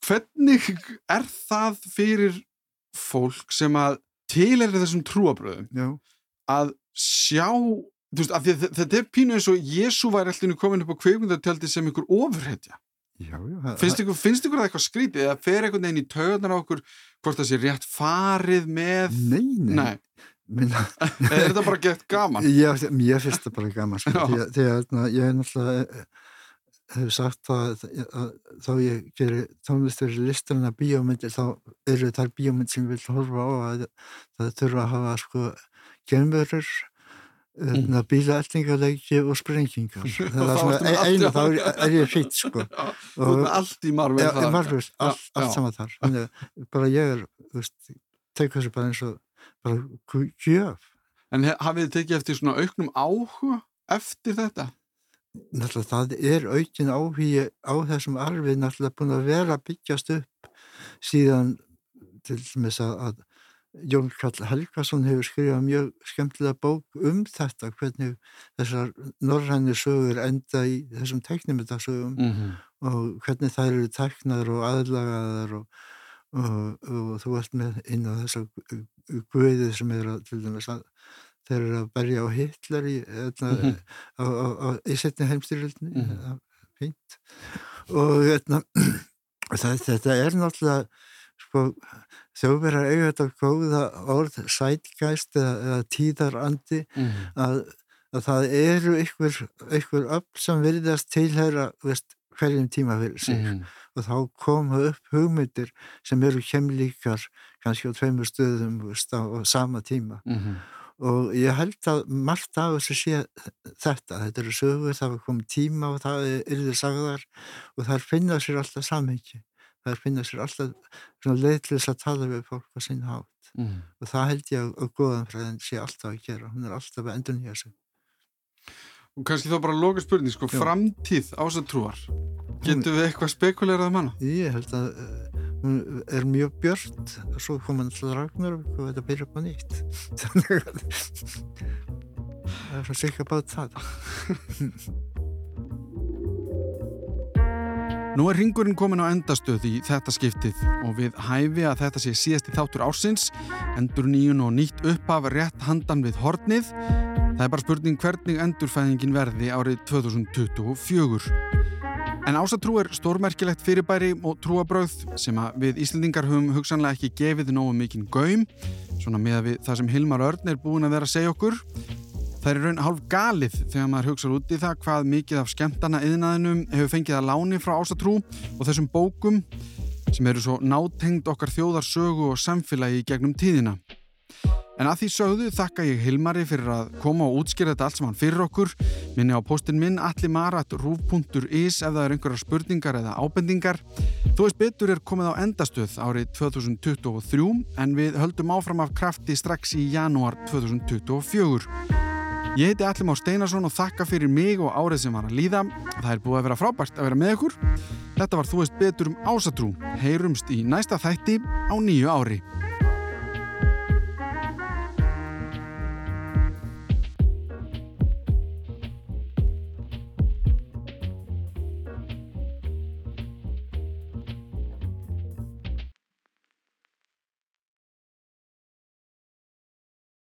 [SPEAKER 1] hvernig er það fyrir fólk sem að tilherði þessum trúabröðum að sjá þú veist, að þetta er pínu eins og Jésu væri alltaf komin upp á kveikmyndatjaldi sem ykkur ofurhetja.
[SPEAKER 2] já, já það-
[SPEAKER 1] Finnst ykkur, finnst ykkur það eitthvað skrítið eða fer einhvern veginn í töðunar á okkur hvort það sé rétt farið með
[SPEAKER 2] Nei, nei,
[SPEAKER 1] Nei,
[SPEAKER 2] Minna,
[SPEAKER 1] er þetta bara gett gaman?
[SPEAKER 2] ég, ég finnst það bara gaman sko,
[SPEAKER 1] Já.
[SPEAKER 2] því að, því að na, ég er náttúrulega eh, hef sagt að, að þá ég gerir tónlistur listarna bíómyndir þá eru þær bíómynd sem ég vil horfa á að það þurfa að hafa sko gemurur
[SPEAKER 1] Mm.
[SPEAKER 2] mm. bílaeltingaleiki og sprengingar það
[SPEAKER 1] Og
[SPEAKER 2] er svona e- einu, þá er, er ég fýtt sko
[SPEAKER 1] Já, með allt í
[SPEAKER 2] Já,
[SPEAKER 1] þar.
[SPEAKER 2] Marvel, allt,
[SPEAKER 1] Já,
[SPEAKER 2] allt
[SPEAKER 1] já.
[SPEAKER 2] saman þar að bara ég er, veist tek þessu bara eins og bara gjöf
[SPEAKER 1] En hafið þið tekið eftir svona auknum áhuga eftir þetta?
[SPEAKER 2] náttúrulega það er aukin áhugi á þessum arfi náttúrulega búin að vera byggjast upp síðan til dæmis að, Jón Kall Helgason hefur skrifað mjög skemmtilega bók um þetta hvernig þessar norræni sögur enda í þessum teknimyndasögum
[SPEAKER 1] Mm -hmm.
[SPEAKER 2] og hvernig þær eru teknar og aðlagaðar og, og, og þú ert með inn á þessa guðið sem er að, til dæmis að þeir eru að berja á Hitler í, etna,
[SPEAKER 1] Mhm.
[SPEAKER 2] á, á, á, í setni heimstyrjöldni
[SPEAKER 1] Mhm.
[SPEAKER 2] fínt og etna, það, þetta er náttúrulega sko, þjóðverðar eiga þetta góða orð sætgæst eða, eða tíðarandi
[SPEAKER 1] Mm -hmm.
[SPEAKER 2] að, að það eru ykkur, ykkur öll sem virðast tilhæra veist, hverjum tíma fyrir sig
[SPEAKER 1] Mhm.
[SPEAKER 2] Og þá koma upp hugmyndir sem eru kemlíkar kannski á tveimur stöðum á, sama tíma
[SPEAKER 1] Mhm.
[SPEAKER 2] og ég held að margt af þessu sé þetta, þetta eru sögur það komið tíma og það er þið sagðar og þær finna sér alltaf samhengi þær finna sér alltaf þess að tala við fólk á sinna hátt
[SPEAKER 1] Mhm.
[SPEAKER 2] og það held ég að góðanfræðin sé alltaf að gera, hún er alltaf að endur nýja sig
[SPEAKER 1] Og kannski þá bara loka spurning, sko, framtíð ásatrúar. Getum við eitthvað spekulerað um hana?
[SPEAKER 2] Ég held að uh, hún er mjög björt og svo kom hann alltaf ragnar og þetta byrja upp á nýtt þannig að það er svo sikka bát það
[SPEAKER 1] Nú er ringurinn komin á endastöð í þetta skiptið og við hæfi að þetta sé síðasti þáttur ársins, endur nýjun og nýtt upphaf rétt handan við hornið. Það er bara spurning hvernig endurfæðingin verði árið 2024. En ásatrú er stórmerkilegt fyrirbæri og trúabröð sem við Íslendingar höfum hugsanlega ekki gefið nógu mikinn gaum, svona með að við það sem Hilmar Örn er búin að vera að segja okkur. Það er raun hálf galið þegar maður hugsa út í það hvað mikið af skemmtana yðnaðinum hefur fengið að láni frá ásatrú og þessum bókum sem eru svo nátengd okkar þjóðarsögu og samfélagi í gegnum tíðina. En að því sögðu þakka ég Hilmari fyrir að koma og útskýra þetta allt saman fyrir okkur. Minni á postin minn allimarat.ruf.is ef það er einhverjar spurningar eða ábendingar. Þú veist betur er komið á endastöð árið 2023 en við höldum áfram af krafti strax í janúar 2024. Ég heiti Allim Á Steinarsson og þakka fyrir mig og árið sem var að líða. Það er búið að vera frábært að vera með ykkur. Þetta var Þú veist betur um ásatrú. Heyrumst í næsta þætti á nýju ári.